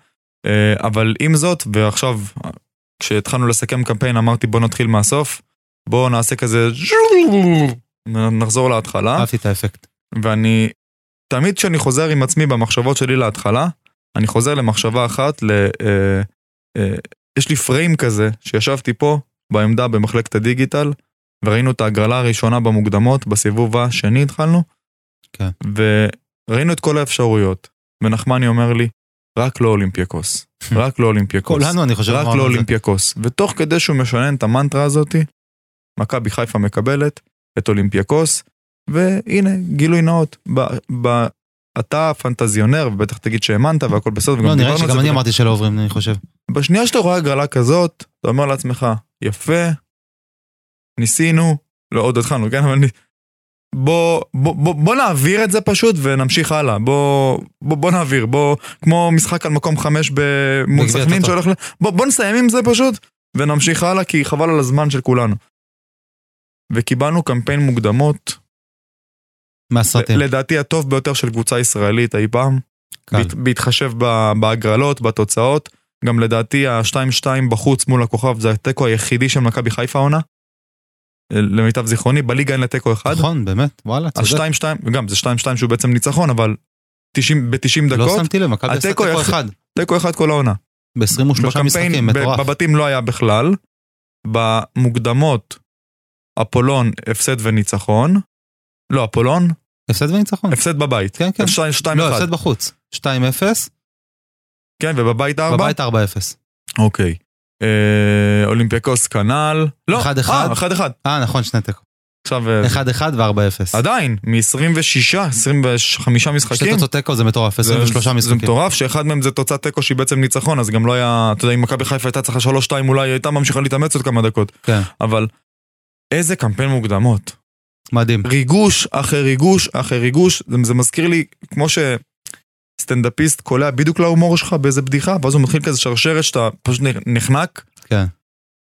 אה, אבל עם זאת, ועכשיו, כשהתחלנו לסכם קמפיין אמרתי בוא נתחיל מהסוף, בוא נעשה כזה, נחזור להתחלה. אהבתי את האפקט. ואני, תמיד כשאני חוזר עם עצמי במחשבות שלי להתחלה, אני חוזר למחשבה אחת, ל, אה, אה, יש לי פריים כזה, שישבתי פה בעמדה במחלקת הדיגיטל, וראינו את ההגרלה הראשונה במוקדמות, בסיבוב השני התחלנו, כן. וראינו את כל האפשרויות, ונחמני אומר לי, רק לא אולימפיאקוס, רק לא אולימפיאקוס. כולנו, אני חושב, רק לא. אולימפיאקוס. ותוך כדי שהוא משנן את המנטרה הזאתי, מכבי חיפה מקבלת את אולימפיאקוס, והנה, גילוי נאות. ב- ב- אתה פנטזיונר, ובטח תגיד שהאמנת והכל בסדר, וגם לא, נראה שגם. אני אמרתי שלא עוברים, אני חושב. בשנייה שאתה רואה הגרלה כזאת, אתה אומר לעצמך, יפה, ניסינו, לא עוד התחלנו, כן? אבל. בוא, בוא, בוא, בוא נעביר את זה פשוט ונמשיך הלאה. בוא, בוא, בוא נעביר, בוא, כמו משחק על מקום חמש מול סכנין. שהולך ל... בוא, בוא נסיים עם זה פשוט ונמשיך הלאה, כי חבל על הזמן של כולנו. וקיבלנו קמפיין מוקדמות, מהסרטים. לדעתי הטוב ביותר של קבוצה ישראלית אי פעם. קל. בהת- בהתחשב בהגרלות, בתוצאות. גם לדעתי ה-2-2 בחוץ מול הכוכב זה התיקו היחידי של מכבי חיפה העונה. למיטב זיכרוני, בליגה אין לתיקו אחד. נכון, באמת, וואלה, צודק. ה-2-2, וגם זה 2-2 שהוא בעצם ניצחון, אבל 90, ב-90 לא דקות, שמתי לב, מכבי עשתה תיקו אחד. תיקו אחד כל העונה. ב-23 משחקים, מטורף. בבתים לא היה בכלל. במוקדמות, אפולון, הפסד וניצחון. לא, אפולון, הפסד וניצחון. הפסד בבית. כן, כן. 2-1. לא, הפסד בחוץ. 2-0, כן, ובבית 4? בבית 4-0. אוקיי. אה, אולימפיאקוס כנ"ל. לא, 1-1. אה, 1-1. אה, נכון, שני תיקו. עכשיו, אה, 1-1 ו-4-0. עדיין, מ-26, 25 שתי משחקים. תוצאות תיקו זה מטורף, 23 זה משחקים. מטורף, שאחד מהם זה תוצאת תיקו שהיא בעצם ניצחון, אז גם לא היה, אתה יודע, אם מכבי חיפה הייתה צריכה 3-2 אולי היא הייתה ממשיכה להתאמץ עוד כמה דקות. כן, אבל איזה קמפיין מוקדמות. מדהים. ריגוש אחרי ריגוש אחרי ריגוש, זה, זה מזכיר לי כמו שסטנדאפיסט קולע בדיוק להומור שלך באיזה בדיחה, ואז הוא מתחיל כזה שרשרת שאתה פשוט נחנק. כן.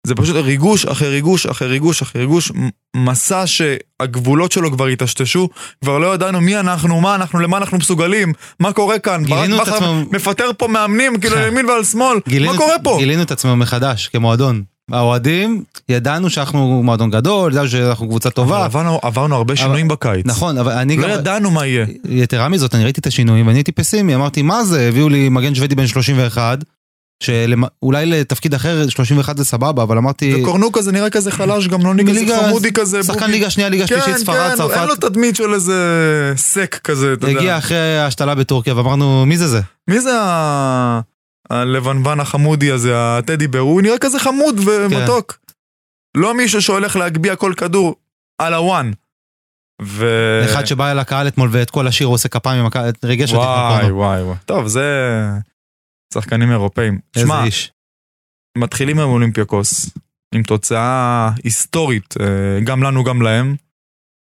זה פשוט ריגוש אחרי ריגוש אחרי ריגוש אחרי ריגוש, מסע שהגבולות שלו כבר היטשטשו, כבר לא ידענו מי אנחנו, מה אנחנו, למה אנחנו מסוגלים, מה קורה כאן, ברק גילינו את בכר עצמנו- מפטר פה מאמנים, כאילו כן. לימין ועל שמאל, גילינו- מה קורה פה? גילינו את עצמנו מחדש, כמועדון. האוהדים, ידענו שאנחנו מועדון גדול, ידענו שאנחנו קבוצה אבל טובה. עברנו, עברנו הרבה שינויים בקיץ. נכון, אבל אני לא גם... ידענו מה יהיה. יתרה מזאת, אני ראיתי את השינויים ואני הייתי פסימי, אמרתי, מה זה, הביאו לי מגן שוודי בן 31, שאולי לתפקיד אחר 31 זה סבבה, אבל אמרתי, וקורנו כזה נראה כזה חלש, גם לא נראה כזה חמודי כזה. שחקן. ליגה שנייה, ליגה כן, שלישית, ספרד, כן, אין צרפת, לו תדמית של איזה סק כזה, אתה יודע. הגיע אחרי ההשתלה בטורקיה ואמרנו, מי זה זה? מי זה ה- הלבנוון החמודי הזה, הטדי בר? הוא נראה כזה חמוד ומתוק. לא מישהו שהולך להגביה כל כדור על הוואן. ו... אחד שבא אל הקהל אתמול ואת כל השיר הוא עושה כפיים עם הקהל, ריגש אותי. וואי. וואי וואי. טוב, זה שחקנים אירופאים. איזה שמע, איש. מתחילים עם אולימפיאקוס, עם תוצאה היסטורית, אה, גם לנו גם להם.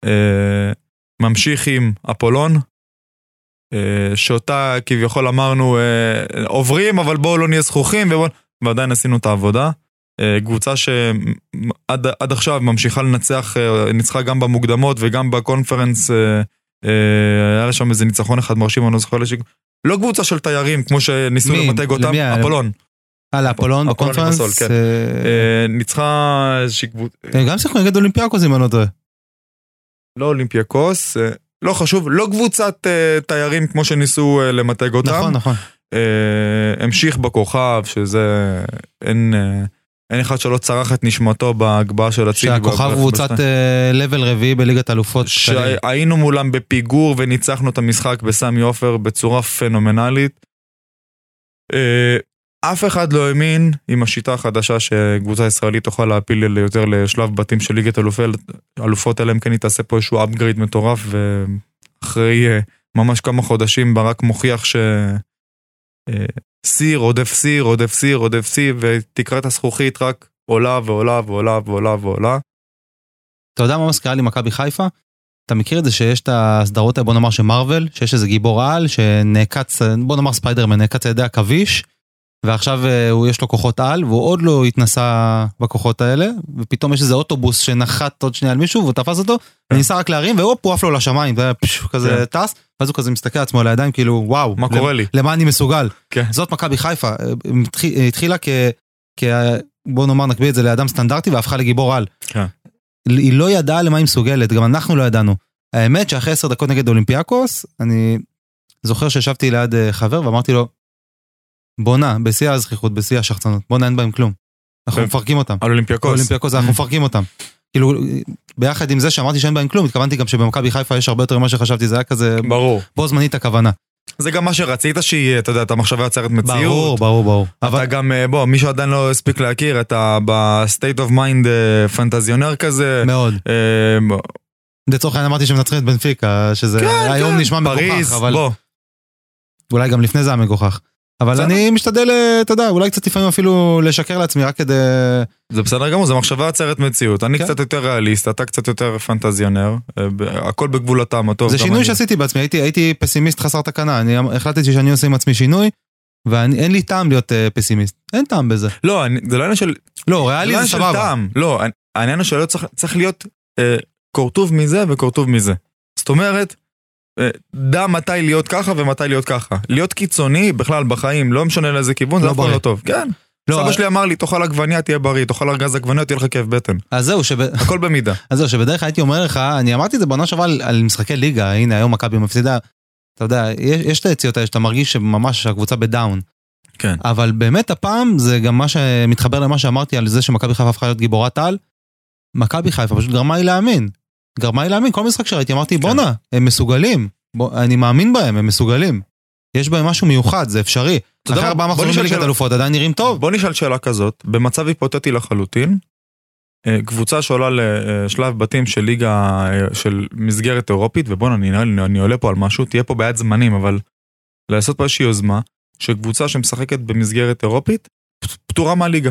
אה, ממשיך עם אפולון, שאותה כביכול אמרנו אה, עוברים, אבל בואו לא נהיה זכוכים, ובוא... ועדיין עשינו את העבודה. אה, קבוצה שעד עד עכשיו ממשיכה לנצח, אה, ניצחה גם במוקדמות וגם בקונפרנס, אה, אה, היה לה שם איזה ניצחון אחד מרשים, אני לא זוכר. לא קבוצה של תיירים כמו שניסו? למתג אותם? אפולון. אה, לאפולון אפולון בקונפרנס? כן. אה, אה, ניצחה איזושהי קבוצה, גם שיחקו נגד אולימפיאקוס אם אני לא טועה. לא אולימפיאקוס, אה, לא חשוב, לא קבוצת אה, תיירים כמו שניסו אה, למתג אותם. נכון, נכון. אה, המשיך בכוכב, שזה, אין, אה, אין אחד שלא צרח את נשמתו בהגבהה של אצילי. שהכוכב קבוצת בשתיים. לבל רביעי בליגת אלופות. שהיינו מולם בפיגור וניצחנו את המשחק בסמי עופר בצורה פנומנלית. אף אחד לא האמין עם השיטה החדשה שקבוצה ישראלית תוכל להפיל יותר לשלב בתים של ליגת אלופות, אלא אם כן היא תעשה פה איזשהו upgrade מטורף, ואחרי אה, ממש כמה חודשים ברק מוכיח ש... אה, סיר, רודף סיר, רודף סיר, רודף סיר, ותקרת הזכוכית רק עולה ועולה ועולה ועולה ועולה. אתה יודע מה מזכירה לי מכבי חיפה? אתה מכיר את זה שיש את הסדרות בוא נאמר שמרוויל, שיש איזה גיבור על שנעקץ, בוא נאמר ספיידרמן, נעקץ על ידי עכביש, ועכשיו אה, הוא יש לו כוחות על, והוא עוד לא התנסה בכוחות האלה, ופתאום יש איזה אוטובוס שנחת עוד שנייה על מישהו, והוא תפס אותו, וניסה רק להרים, והופ, הוא עף לו לשמיים, כזה טס, ואז הוא כזה מסתכל לעצמו על הידיים, כאילו, וואו, מה קורה לי? למה אני מסוגל? כן. זאת מכבי חיפה, אה, התחיל- התחילה כ... בוא נאמר נקביל את זה לאדם סטנדרטי והפכה לגיבור על. כן. היא לא ידעה למה היא מסוגלת, גם אנחנו לא ידענו. האמת שאחרי עשר דקות נגד אולימפיאקוס, אני זוכר שישבתי ליד אה, חבר ואמרתי לו, בואנה, בשיא הזכיחות, בשיא השחצנות, בואנה אין בהם כלום. אנחנו. מפרקים אותם. על אולימפיאקוס. אולימפיאקוס אנחנו מפרקים אותם. כאילו, ביחד עם זה שאמרתי שאין בהם כלום, התכוונתי גם שבמכבי חיפה יש הרבה יותר ממה שחשבתי, זה היה כזה ברור. בו זמנית הכוונה. זה גם מה שרצית שיהיה, אתה יודע, אתה מחשבה יוצרת ברור, מציאות. ברור, ברור. אתה אבל גם, אה, בוא, מישהו עדיין לא הספיק להכיר, אתה of mind אה, פנטזיונר כזה. מאוד. אה, בוא, לצורך העניין אמרתי שמנצחים את בנפיקה, שזה כן, היום כן, נשמע פריז, מגוחך, אבל בוא. אולי גם לפני זה היה מגוחך. אבל. אני משתדל, אה, אתה יודע, אולי קצת לפעמים אפילו לשקר לעצמי רק כדי... זה בסדר גמור, זה מחשבה יוצרת מציאות. אני כן. קצת יותר ריאליסט, אתה קצת יותר פנטזיונר. אה, הכל בגבול הטעם הטוב. זה שינוי. שעשיתי בעצמי, הייתי, הייתי פסימיסט חסר תקנה, אני החלטתי שאני עושה עם עצמי שינוי, ואין לי טעם להיות אה, פסימיסט, אין טעם בזה. לא, זה לא עניין של... לא, ריאלי זה של סבבה. לא, אני- העניין הוא שלא צריך- להיות כורטוב מזה וכורטוב מזה. זאת אומרת, דע מתי להיות ככה ומתי להיות ככה. להיות קיצוני בכלל בחיים, לא משנה לאיזה כיוון, זה לא אף פעם. לא טוב. כן. לא, סבא שלי אמר לי, תאכל עגבניה, תהיה בריא, תאכל ארגז עגבניות, תהיה לך כאב בטן. אז זהו, שב... הכל במידה. אז זהו, שבדרך כלל הייתי אומר לך, אני אמרתי את זה בעונה שעברה על, על משחקי ליגה, הנה היום מכבי מפסידה, אתה יודע, יש, יש את היציאות האלה שאתה מרגיש שממש הקבוצה בדאון. כן. אבל באמת הפעם זה גם מה שמתחבר למה שאמרתי על זה שמכבי חיפה הפכה להיות גיבורת על. מכבי חיפה פשוט גרמה לי להאמין. גרמה לי להאמין, כל משחק שראיתי אמרתי בואנה, הם מסוגלים, בוא, אני מאמין בהם, הם מסוגלים. יש בהם משהו מיוחד, זה אפשרי. אחרי? ארבעה מחזורים בליגת. אלופות עדיין נראים טוב. בוא נשאל שאלה כזאת, במצב היפותטי לחלוטין, אה, קבוצה שעולה לשלב בתים של ליגה, אה, של מסגרת אירופית, ובואנה, אני, אני, אני עולה פה על משהו, תהיה פה בעיית זמנים, אבל לעשות פה איזושהי יוזמה, שקבוצה שמשחקת במסגרת אירופית, פטורה מהליגה.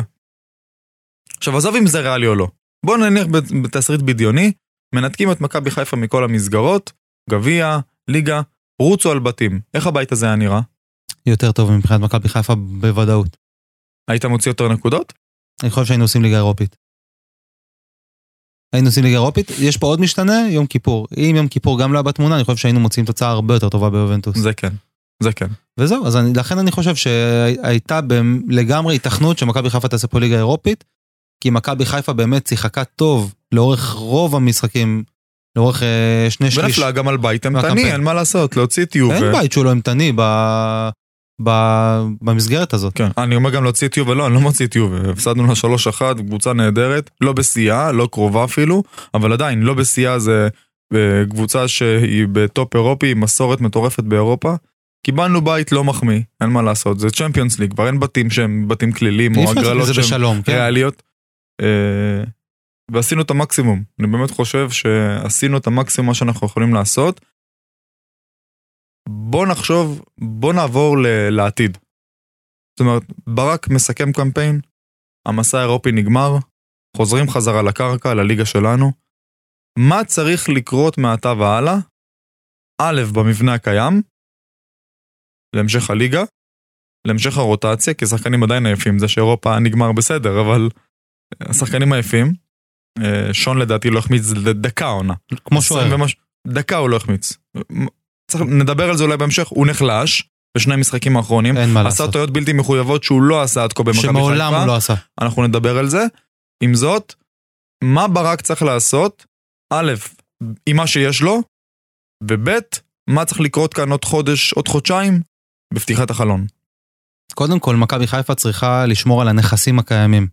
עכשיו, עזוב אם זה ריאלי או לא. בוא נניח בת- בתסריט בדיוני, מנתקים את מכבי חיפה מכל המסגרות, גביע, ליגה, רוצו על בתים. איך הבית הזה היה נראה? יותר טוב מבחינת מכבי חיפה בוודאות. היית מוציא יותר נקודות? אני חושב שהיינו עושים ליגה אירופית. היינו עושים ליגה אירופית, יש פה עוד משתנה, יום כיפור. אם יום כיפור גם לא היה בתמונה, אני חושב שהיינו מוצאים תוצאה הרבה יותר טובה ביובנטוס. זה כן, זה כן. וזהו, אז אני, לכן אני חושב שהייתה לגמרי היתכנות שמכבי חיפה תעשה פה ליגה אירופית, כי מכבי חיפה באמת שיחקה טוב לאורך רוב המשחקים, לאורך אה, שני שליש. ונפלה גם על בית אימתני. אין מה לעשות, להוציא את יובל. אין בית שהוא לא אימתני ב... ב... במסגרת הזאת. כן, אני אומר גם להוציא את יובל, לא, אני לא מוציא את יובל. הפסדנו לה 3-1, קבוצה נהדרת, לא בשיאה, לא קרובה אפילו, אבל עדיין, לא בשיאה זה אה, קבוצה שהיא בטופ אירופי, עם מסורת מטורפת באירופה. קיבלנו בית לא מחמיא, אין מה לעשות, זה צ'מפיונס ליג, כבר אין בתים שהם בתים כלילים או הגרלות שהם בשלום, כן? ועשינו את המקסימום. אני באמת חושב שעשינו את המקסימום מה שאנחנו יכולים לעשות. בוא נחשוב, בוא נעבור ל- לעתיד. זאת אומרת, ברק מסכם קמפיין, המסע האירופי נגמר, חוזרים חזרה לקרקע, לליגה שלנו. מה צריך לקרות מעתה והלאה? א', במבנה הקיים, להמשך הליגה, להמשך הרוטציה, כי שחקנים עדיין עייפים, זה שאירופה נגמר בסדר, אבל השחקנים עייפים. אה, שון לדעתי לא החמיץ דקה עונה. כמו שוער. ומש- דקה הוא לא החמיץ. צריך, נדבר על זה אולי בהמשך, הוא נחלש בשני המשחקים האחרונים. אין מה עשה לעשות. טעויות בלתי מחויבות שהוא לא עשה עד כה במכבי חיפה. שמעולם הוא לא עשה. אנחנו נדבר על זה. עם זאת, מה ברק צריך לעשות? א', עם מה שיש לו, וב', מה צריך לקרות כאן עוד חודש, עוד חודשיים, בפתיחת החלון. קודם כל, מכבי חיפה צריכה לשמור על הנכסים הקיימים.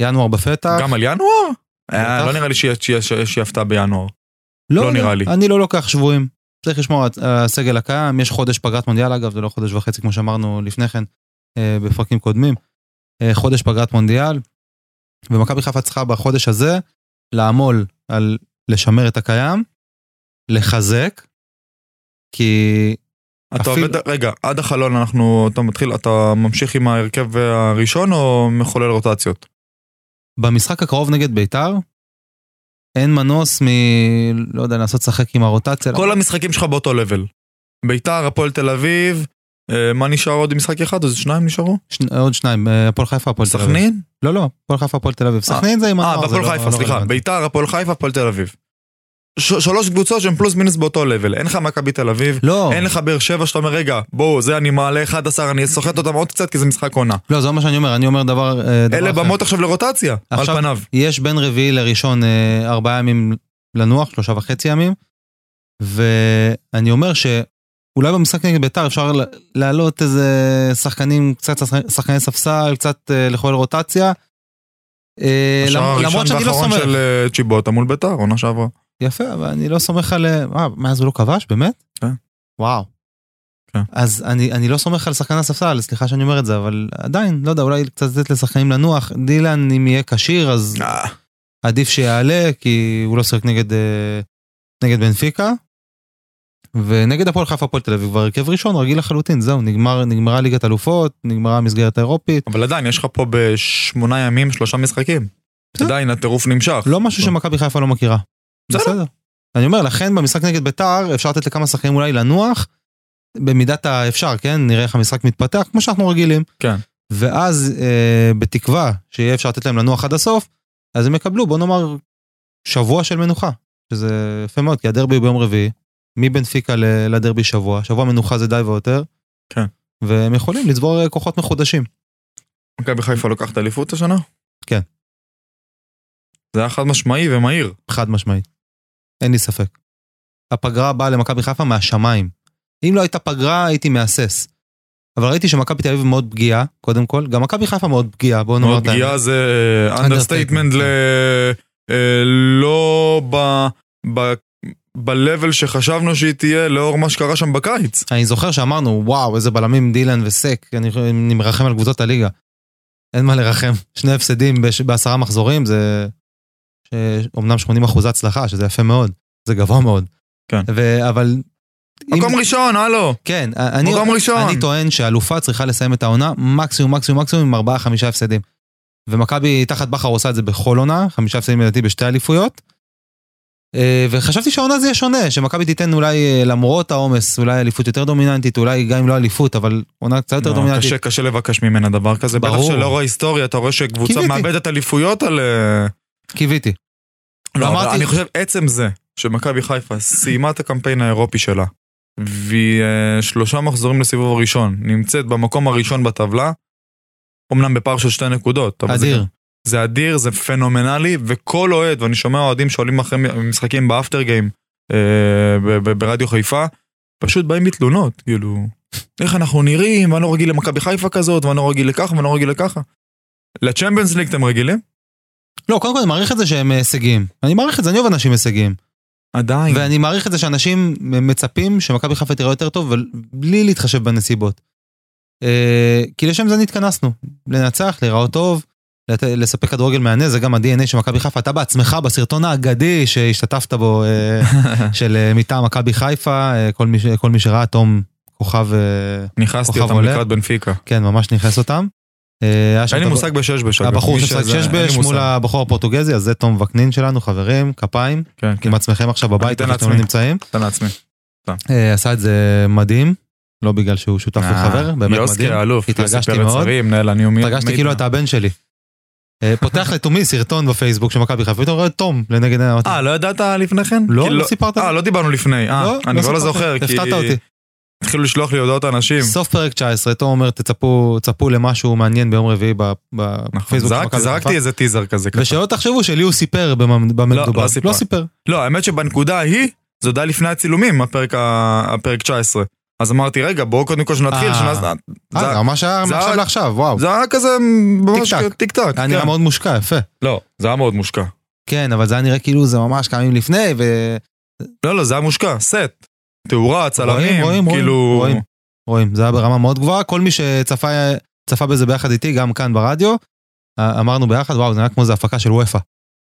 ינואר בפתח. גם על ינואר? אה. לא נראה לי שיש- הפתעה בינואר. לא יודע, נראה לי. אני לא לוקח שבויים. צריך לשמור על הסגל הקיים, יש חודש פגרת מונדיאל אגב, זה לא חודש וחצי כמו שאמרנו לפני כן אה, בפרקים קודמים. אה, חודש פגרת מונדיאל, ומכבי חיפה צריכה בחודש הזה לעמול על לשמר את הקיים, לחזק, כי אתה אפילו- עובד, רגע, עד החלון אנחנו, אתה מתחיל, אתה ממשיך עם ההרכב הראשון או מחולל רוטציות? במשחק הקרוב נגד ביתר, אין מנוס מ... לא יודע, לנסות לשחק עם הרוטציה. כל המשחקים שלך באותו לבל. ביתר, הפועל תל אביב, אה, מה נשאר עוד משחק אחד? אז שניים נשארו? שני, עוד שניים, אה, הפועל חיפה, הפועל תל אביב. סכנין? לא, לא, הפועל חיפה, הפועל תל אביב. סכנין זה עם אה, הנוער, זה בהפועל לא- חיפה, לא סליחה. ביתר, הפועל חיפה, הפועל תל אביב. ש- שלוש קבוצות שהן פלוס מינוס באותו לבל. אין לך מכבי תל אביב, לא, אין לך באר שבע שאתה אומר, רגע, בואו, זה אני מעלה 11, אני סוחט אותם עוד קצת כי זה משחק עונה. לא, זה מה שאני אומר, אני אומר דבר... אה, דבר אלה אחר. במות עכשיו לרוטציה, על עכשיו- פניו. יש בין רביעי לראשון אה, ארבעה ימים לנוח, שלושה וחצי ימים, ואני אומר שאולי במשחק נגד ביתר אפשר להעלות איזה שחקנים, קצת שחק- שחקני ספסל, קצת אה, לחולל רוטציה. השער הראשון לא והאחרון. של צ'יבוטה מול ביתר, עונה שעברה. יפה, אבל אני לא סומך על... אה, מאז הוא לא כבש? באמת? כן. וואו. כן. אז אני, אני לא סומך על שחקן הספסל, סליחה שאני אומר את זה, אבל עדיין, לא יודע, אולי קצת לתת לשחקנים לנוח. דילן, אם יהיה כשיר, אז אה, עדיף שיעלה, כי הוא לא שיחק נגד, אה, נגד בנפיקה. ונגד הפועל חיפה הפועל תל אביב כבר הרכב ראשון רגיל לחלוטין זהו נגמר נגמרה ליגת אלופות נגמרה המסגרת האירופית אבל עדיין, יש לך פה בשמונה ימים שלושה משחקים. עדיין הטירוף נמשך. לא משהו שמכבי חיפה לא מכירה. בסדר. אני אומר לכן במשחק נגד ביתר אפשר לתת לכמה שחקנים אולי לנוח במידת האפשר כן נראה איך המשחק מתפתח כמו שאנחנו רגילים. כן. ואז אה, בתקווה שיהיה אפשר לתת להם לנוח עד הסוף אז הם יקבלו בוא נאמר שבוע של מנוחה שזה יפה מאוד כי הדרבי הוא ביום רביעי מבנפיקה לדרבי שבוע שבוע מנוחה זה די ויותר. כן. והם יכולים לצבור אה, כוחות מחודשים. מכבי חיפה לוקחת אליפות השנה? כן. זה היה חד משמעי ומהיר. חד משמעית. אין לי ספק. הפגרה באה למכבי חיפה מהשמיים. אם לא הייתה פגרה הייתי מהסס. אבל ראיתי שמכבי תל אביב מאוד פגיעה, קודם כל. גם מכבי חיפה מאוד פגיעה, בואו נאמר מאוד את האמת. פגיעה זה understatement ל... אה, לא ב... ב- ב-level שחשבנו שהיא תהיה לאור מה שקרה שם בקיץ. אני זוכר שאמרנו, וואו, איזה בלמים דילן וסק, אני, אני מרחם על קבוצות הליגה. אין מה לרחם. שני הפסדים בש, בעשרה מחזורים זה... אומנם 80 אחוז הצלחה, שזה יפה מאוד. זה גבוה מאוד. כן. ו, אבל... מקום ראשון, הלו. כן, אני, מקום ראשון. אני טוען שאלופה צריכה לסיים את העונה מקסימום, מקסימום, מקסימום עם ארבעה, חמישה הפסדים. ומכבי תחת בכר עושה את זה בכל עונה, חמישה הפסדים לדעתי בשתי אליפויות. אה, וחשבתי שהעונה זה יהיה שונה, שמכבי תיתן אולי אה, למרות העומס, אולי אליפות יותר דומיננטית, אולי גם אם לא אליפות, אבל עונה קצת יותר לא, דומיננטית. קשה, קשה לבקש ממנה דבר כזה. בטח ברור. שלאור ההיסטוריה, אתה רואה שקבוצה. מאבדת אליפויות על... קיוויתי. לא, אבל ואמרתי- אני חושב, עצם זה שמכבי חיפה סיימה את הקמפיין האירופי שלה, והיא אה, שלושה מחזורים לסיבוב הראשון, נמצאת במקום הראשון בטבלה, אמנם בפער של שתי נקודות. אבל זה- אדיר. זה אדיר, זה פנומנלי, וכל אוהד, ואני שומע אוהדים שעולים אחרי משחקים באפטר גיים אה, ברדיו חיפה, פשוט באים בתלונות, כאילו, איך אנחנו נראים, ואני לא רגיל למכבי חיפה כזאת, ואני לא רגיל לככה, ואני לא רגיל לככה. לצ'מפיונס ליג אתם רגילים? לא, קודם כל אני מעריך את זה שהם הישגיים. אני מעריך את זה, אני אוהב אנשים הישגיים. עדיין. ואני מעריך את זה שאנשים מצפים שמכבי חיפה תראה יותר טוב, בלי להתחשב בנסיבות. אה, כי לשם זה נתכנסנו. לנצח, להיראות טוב, לת- לספק כדורגל מהנה, זה גם ה-DNA של מכבי חיפה. אתה בעצמך, בסרטון האגדי שהשתתפת בו, אה, של אה, מטעם מכבי חיפה, אה, כל מי כל מי שראה, תום כוכב, אה, נכנסתי כוכב אותם עולה. לקראת בנפיקה. כן, ממש נכנס אותם. אה, אין לי מושג בשש בש. הבחור שזה- שש בש מול. הבחור הפורטוגזי, אז זה תום וקנין שלנו, חברים, כפיים, כן, עם עצמכם עכשיו בבית, איפה שאתם לעצמי. לא נמצאים. נתן לעצמי. אה, עשה את זה מדהים, לא בגלל שהוא שותף אה, וחבר, באמת יוסקי מדהים. האלוף, התרגשתי מאוד. התרגשתי כאילו אתה הבן שלי. פותח לתומי סרטון בפייסבוק של מכבי חיפה, ופתאום רואה תום לנגד. אמרתי, אה, לא ידעת לפני כן? לא, לא סיפרת. אה, לא דיברנו לפני. אה, לא, אני כבר לא. זוכר. הפתעת אותי. התחילו לשלוח לי הודעות אנשים. סוף פרק 19, תום אומר, תצפו צפו למשהו מעניין ביום רביעי נכון, בפייסבוק זרק-. זרקתי איזה טיזר כזה. ושלא תחשבו שלי הוא סיפר במה במה לא, מדובר. לא סיפר. לא סיפר. לא, האמת שבנקודה ההיא, זה עוד היה לפני הצילומים, הפרק הפרק 19. אז אמרתי, רגע, בואו קודם כל שנתחיל, אה. שנס... אה, זה- ממש היה מעכשיו היה- לעכשיו, וואו. זה היה כזה ממש. טיק טק. היה נראה מאוד מושקע, יפה. לא, זה היה מאוד מושקע. כן, אבל זה היה נראה כאילו זה ממש כמה ימים לפני, ו... לא, לא, זה היה מושקע, סט. תאורה, צלמים, רואים, רואים, כאילו... רואים. רואים, זה היה ברמה מאוד גבוהה, כל מי שצפה צפה בזה ביחד איתי, גם כאן ברדיו, אמרנו ביחד, וואו, זה נראה כמו זה הפקה של וופא.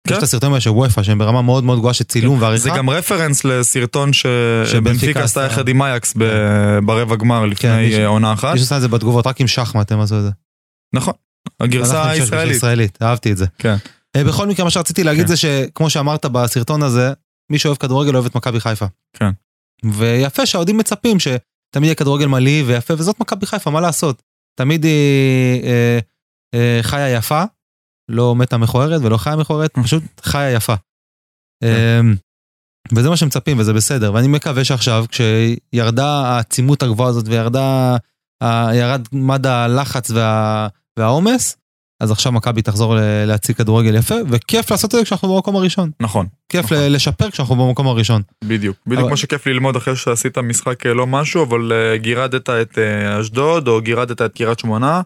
כן. יש את הסרטונים האלה של וופא, שהם ברמה מאוד מאוד גבוהה של צילום ועריכה. זה גם רפרנס לסרטון שבנפיקה עשתה. יחד עם אייקס ב- ברבע גמר כן, לפני אה, עונה אחת. מישהו עשה את זה בתגובות, רק עם שחמט הם עשו את זה. נכון. הגרסה הישראלית. ישראלית, אהבתי את זה. כן. אה, בכל מקרה, מה שרציתי להגיד כן. זה שכמו שאמרת בסרטון הזה, מי שאוהב כדורגל אוהב את מכבי חיפה. כן. ויפה שהאוהדים מצפים שתמיד יהיה כדורגל מלהיב ויפה, וזאת מכבי חיפה, מה לעשות? תמיד היא אה, אה, חיה יפה, לא מתה מכוערת ולא חיה מכוערת, פשוט חיה יפה. אה, וזה מה שמצפים וזה בסדר, ואני מקווה שעכשיו כשירדה העצימות הגבוהה הזאת וירדה, ירד מד הלחץ וה, והעומס, אז עכשיו מכבי תחזור להציג כדורגל יפה, וכיף לעשות את זה כשאנחנו במקום הראשון. נכון, כיף נכון. לשפר כשאנחנו במקום הראשון. בדיוק. בדיוק אבל- כמו שכיף ללמוד אחרי שעשית משחק אה, לא משהו, אבל אה, גירדת את אה, אשדוד או גירדת את קריית שמונה,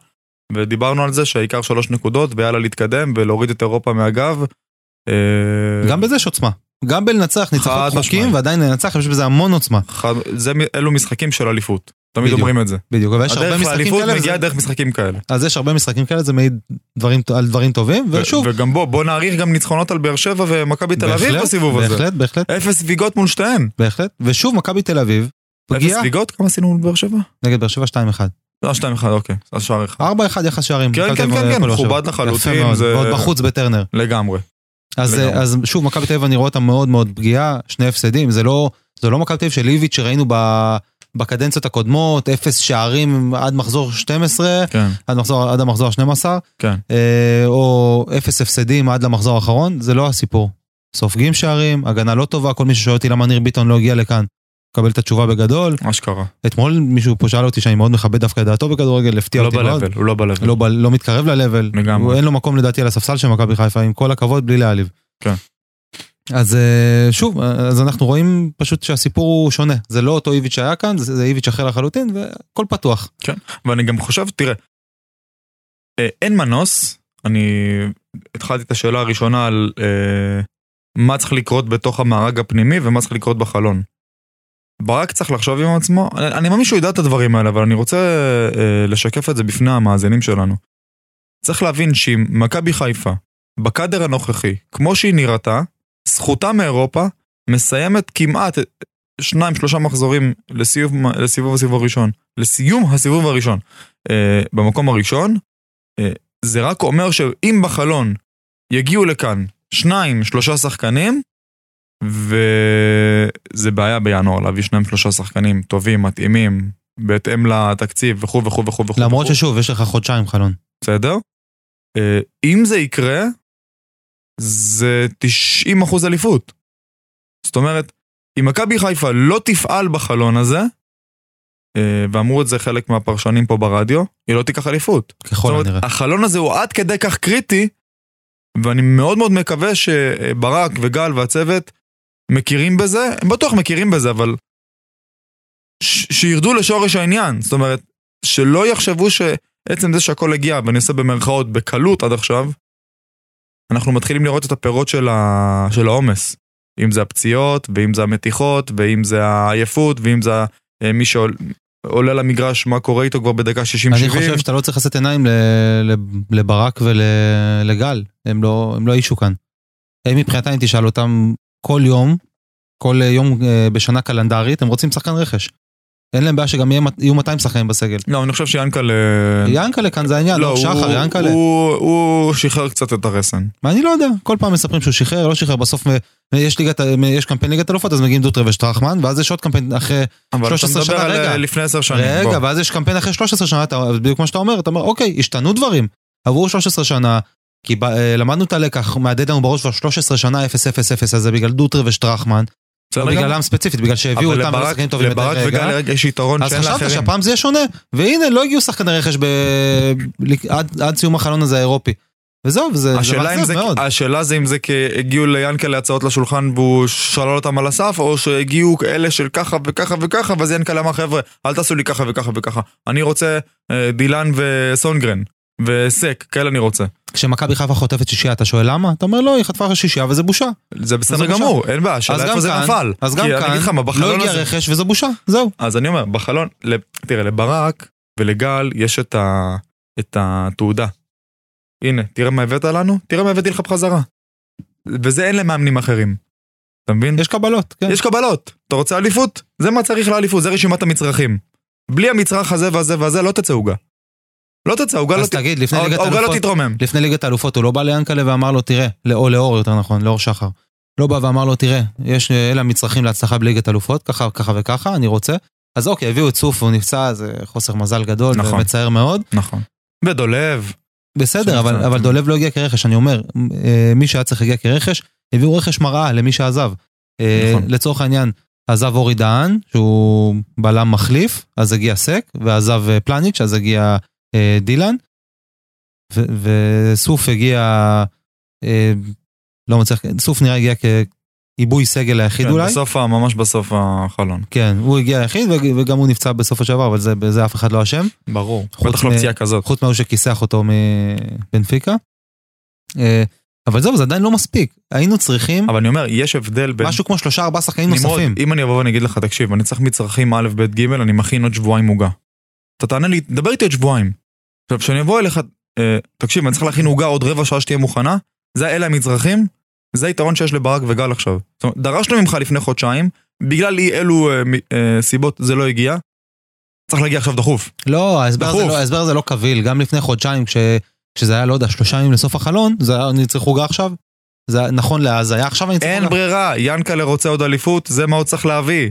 ודיברנו על זה שהעיקר שלוש נקודות ויאללה להתקדם ולהוריד את אירופה מהגב. גם בזה יש עוצמה. גם בלנצח ניצחון חד חוקים משמעית. ועדיין לנצח יש בזה המון עוצמה. חד- זה אלו משחקים של אליפות. תמיד בדיוק. אומרים את זה. בדיוק, אבל יש הרבה הדרך משחקים לאליפות כאלה, מגיעה וזה- דרך משחקים כאלה. אז יש הרבה משחקים כאלה, זה מעיד דברים, על דברים טובים, ו- ושוב, וגם בוא, בוא נעריך גם ניצחונות על באר שבע ומכבי תל אביב בהחלט, בסיבוב הזה. בהחלט, בהחלט, אפס זליגות מול שתיהן. בהחלט, ושוב מכבי תל אביב, אפס פגיעה זליגות? כמה עשינו מול באר שבע? נגד באר שבע 2-1. לא, שתיים אחד, אוקיי. אז שער אחד. 4-1 יחס שערים. כן, כן, כן, כן. מכובד לחלוטין, יפה מאוד, זה- ועוד בחוץ בטרנר. לגמרי. אז, לגמרי. אז שוב, מכבי תל אביב אני רואה אותה מאוד מאוד פגיעה, שני הפסדים, זה לא, זה לא מכבי תל אביב של איביץ' שראינו ב, בקדנציות הקודמות, אפס שערים עד מחזור 12, כן, עד, מחזור, עד המחזור ה-12, כן. אה, או אפס הפסדים עד למחזור האחרון, זה לא הסיפור. סופגים שערים, הגנה לא טובה, כל מי ששואל אותי למה ניר ביטון לא הגיע לכאן, מקבל את התשובה בגדול. מה שקרה. אתמול מישהו פה שאל אותי שאני מאוד מכבד דווקא את דעתו בכדורגל, הפתיע לא אותי מאוד. הוא לא ב-level. לא, ב- לא מתקרב ל-level, לגמרי. הוא אין לו מקום לדעתי על הספסל של מכבי חיפה, עם כל הכבוד, בלי להעליב. כן. אז אה, שוב, אז אנחנו רואים פשוט שהסיפור הוא שונה, זה לא אותו איביץ' שהיה כאן, זה, זה איביץ' אחר לחלוטין, והכל פתוח. ואני גם חושב, תראה, אה, אין מנוס, אני התחלתי את השאלה הראשונה על אה, מה צריך לקרות בתוך המארג הפנימי ומה צריך לקרות בחלון. ברק צריך לחשוב עם עצמו, אני מאמין שהוא ידע את הדברים האלה, אבל אני רוצה אה, לשקף את זה בפני המאזינים שלנו. צריך להבין שאם מכבי חיפה, בקאדר הנוכחי, כמו שהיא נראתה, זכותה מאירופה מסיימת כמעט שניים, שלושה מחזורים לסיוב, לסיבוב הסיבוב הראשון, לסיום הסיבוב הראשון. אה, במקום הראשון, אה, זה רק אומר שאם בחלון יגיעו לכאן שניים, שלושה שחקנים, וזה בעיה בינואר להביא שניים, שלושה שחקנים טובים, מתאימים, בהתאם לתקציב וכו' וכו' וכו' וכו'. למרות וכו'. ששוב, יש לך חודשיים חלון. בסדר? אה, אם זה יקרה, זה 90 אחוז אליפות. זאת אומרת, אם מכבי חיפה לא תפעל בחלון הזה, אה, ואמרו את זה חלק מהפרשנים פה ברדיו, היא לא תיקח אליפות. ככל זאת הנראה. אומרת, החלון הזה הוא עד כדי כך קריטי, ואני מאוד מאוד מקווה שברק וגל והצוות מכירים בזה, הם בטוח מכירים בזה, אבל שירדו לשורש העניין. זאת אומרת, שלא יחשבו שעצם זה שהכל הגיע, ואני עושה במרכאות, בקלות עד עכשיו, אנחנו מתחילים לראות את הפירות של, העומס. אם זה הפציעות, ואם זה המתיחות, ואם זה העייפות, ואם זה אה, מי שעולה למגרש, מה קורה איתו כבר בדקה 60-70. אני חושב שאתה לא צריך לשאת עיניים לברק ולגל, הם לא הם לא אישו כאן. הם מבחינתם, תשאל אותם כל יום, כל יום אה, בשנה קלנדרית, הם רוצים שחקן רכש. אין להם בעיה שגם יהיו 200 שחקנים בסגל. לא, אני חושב שיאנקל'ה... ינקלה כאן זה העניין, לא, לא, שחר, ינקלה. הוא, הוא שחרר קצת את הרסן. מה אני לא יודע, כל פעם מספרים שהוא שחרר, לא שחרר, בסוף יש, ליגת, יש קמפיין ליגת אלופות, אז מגיעים דוטרה ושטרחמן, ואז יש עוד קמפיין אחרי, אבל 13 אתה מדבר שנה, על רגע. אה, לפני עשר שנים. רגע, בוא. ואז יש קמפיין אחרי 13 שנה, אתה, בדיוק כמו שאתה אומר, אתה אומר, אוקיי, השתנו דברים. עברו 13 שנה, כי ב, אה, למדנו את הלקח, מהדהד לנו בראש כבר 13 שנה 0-0-0, אז זה בגלל דוטרה ושטרחמן, לא? בגללם ספציפית, בגלל שהביאו אותם לברק- ולשחקנים טובים יותר לברק רגע. וגל יש יתרון אז שאין חשבת לאחרים. שהפעם זה יהיה שונה, והנה, לא הגיעו שחקני רכש ב... עד, עד סיום החלון הזה האירופי. וזהו, וזה זה זה, מאוד. השאלה זה אם זה הגיעו ליאנקל'ה הצעות לשולחן והוא שלל אותם על הסף, או שהגיעו אלה של ככה וככה וככה, ואז יאנקל'ה אמר חבר'ה, אל תעשו לי ככה וככה וככה. אני רוצה אה, דילן וסונגרן, וסק, כאלה אני רוצה. כשמכבי חיפה חוטפת שישייה, אתה שואל למה? אתה אומר לא, היא חטפה שישייה וזה בושה. זה בסדר. גמור, אין בעיה, גם איפה זה נפל. אז גם כאן, לא הגיע רכש וזו בושה, זהו. אז אני אומר, בחלון, תראה, לברק ולגל יש את התעודה. הנה, תראה מה הבאת לנו, תראה מה הבאתי לך בחזרה. וזה אין למאמנים אחרים. אתה מבין? יש קבלות, כן. יש קבלות. אתה רוצה אליפות? זה מה צריך לאליפות, זה רשימת המצרכים. בלי המצרך הזה והזה והזה לא תצא עוגה. לא תצא, העוגה לא אז תגיד, לפני ליגת העוגה לא האלופות, תתרומם. לפני ליגת האלופות הוא לא בא ליאנקלה ואמר לו תראה, או לאור יותר נכון, לאור שחר. לא בא ואמר לו תראה, יש, אלה המצרכים להצלחה בליגת האלופות, ככה, ככה וככה, אני רוצה. אז אוקיי, הביאו את סוף, הוא נפצע, זה חוסר מזל גדול, נכון. ומצער מאוד. נכון. ודולב. בסדר, אבל, אבל. דולב לא הגיע כרכש, אני אומר, אה, מי שהיה צריך להגיע כרכש, הביאו רכש מראה למי שעזב. אה, נכון. לצורך העניין, עזב אורי דהן, שהוא בלם מחליף, אז הגיע סק, ועזב אה, פלניץ', אז הגיע דילן, ו- וסוף הגיע, אה, לא מצליח, סוף נראה הגיע כעיבוי סגל היחיד כן, אולי. בסוף, ממש בסוף החלון. כן, הוא הגיע היחיד, וג- וגם הוא נפצע בסוף השבוע, אבל זה- בזה אף אחד לא אשם. ברור. חוץ בטח לא פציעה כזאת. חוץ מההוא שכיסח אותו מבנפיקה. אה, אבל זהו, זה עדיין לא מספיק. היינו צריכים אבל אני אומר, יש הבדל בין... משהו כמו שלושה ארבעה שחקנים נוספים. אם אני אבוא ואני אגיד לך, תקשיב, אני צריך מצרכים א', ב', ג', אני מכין עוד שבועיים עוגה. אתה תענה לי, דבר איתי עוד שבועיים. עכשיו, כשאני אבוא אליך, אה, תקשיב, אני צריך להכין עוגה עוד רבע שעה שתהיה מוכנה, זה אלה המצרכים, זה היתרון שיש לברק וגל עכשיו. זאת אומרת, דרשנו ממך לפני חודשיים, בגלל אי אלו אה, אה, סיבות זה לא הגיע, צריך להגיע עכשיו דחוף. לא, ההסבר הזה. לא- הזה לא קביל. גם לפני חודשיים, כש- כשזה היה, לא יודע, שלושה ימים לסוף החלון, זה היה, אני צריך עוגה עכשיו. זה נכון לאז, היה עכשיו אני צריך אין עוגה. ברירה, ינקלה רוצה עוד אליפות, זה מה עוד צריך להביא.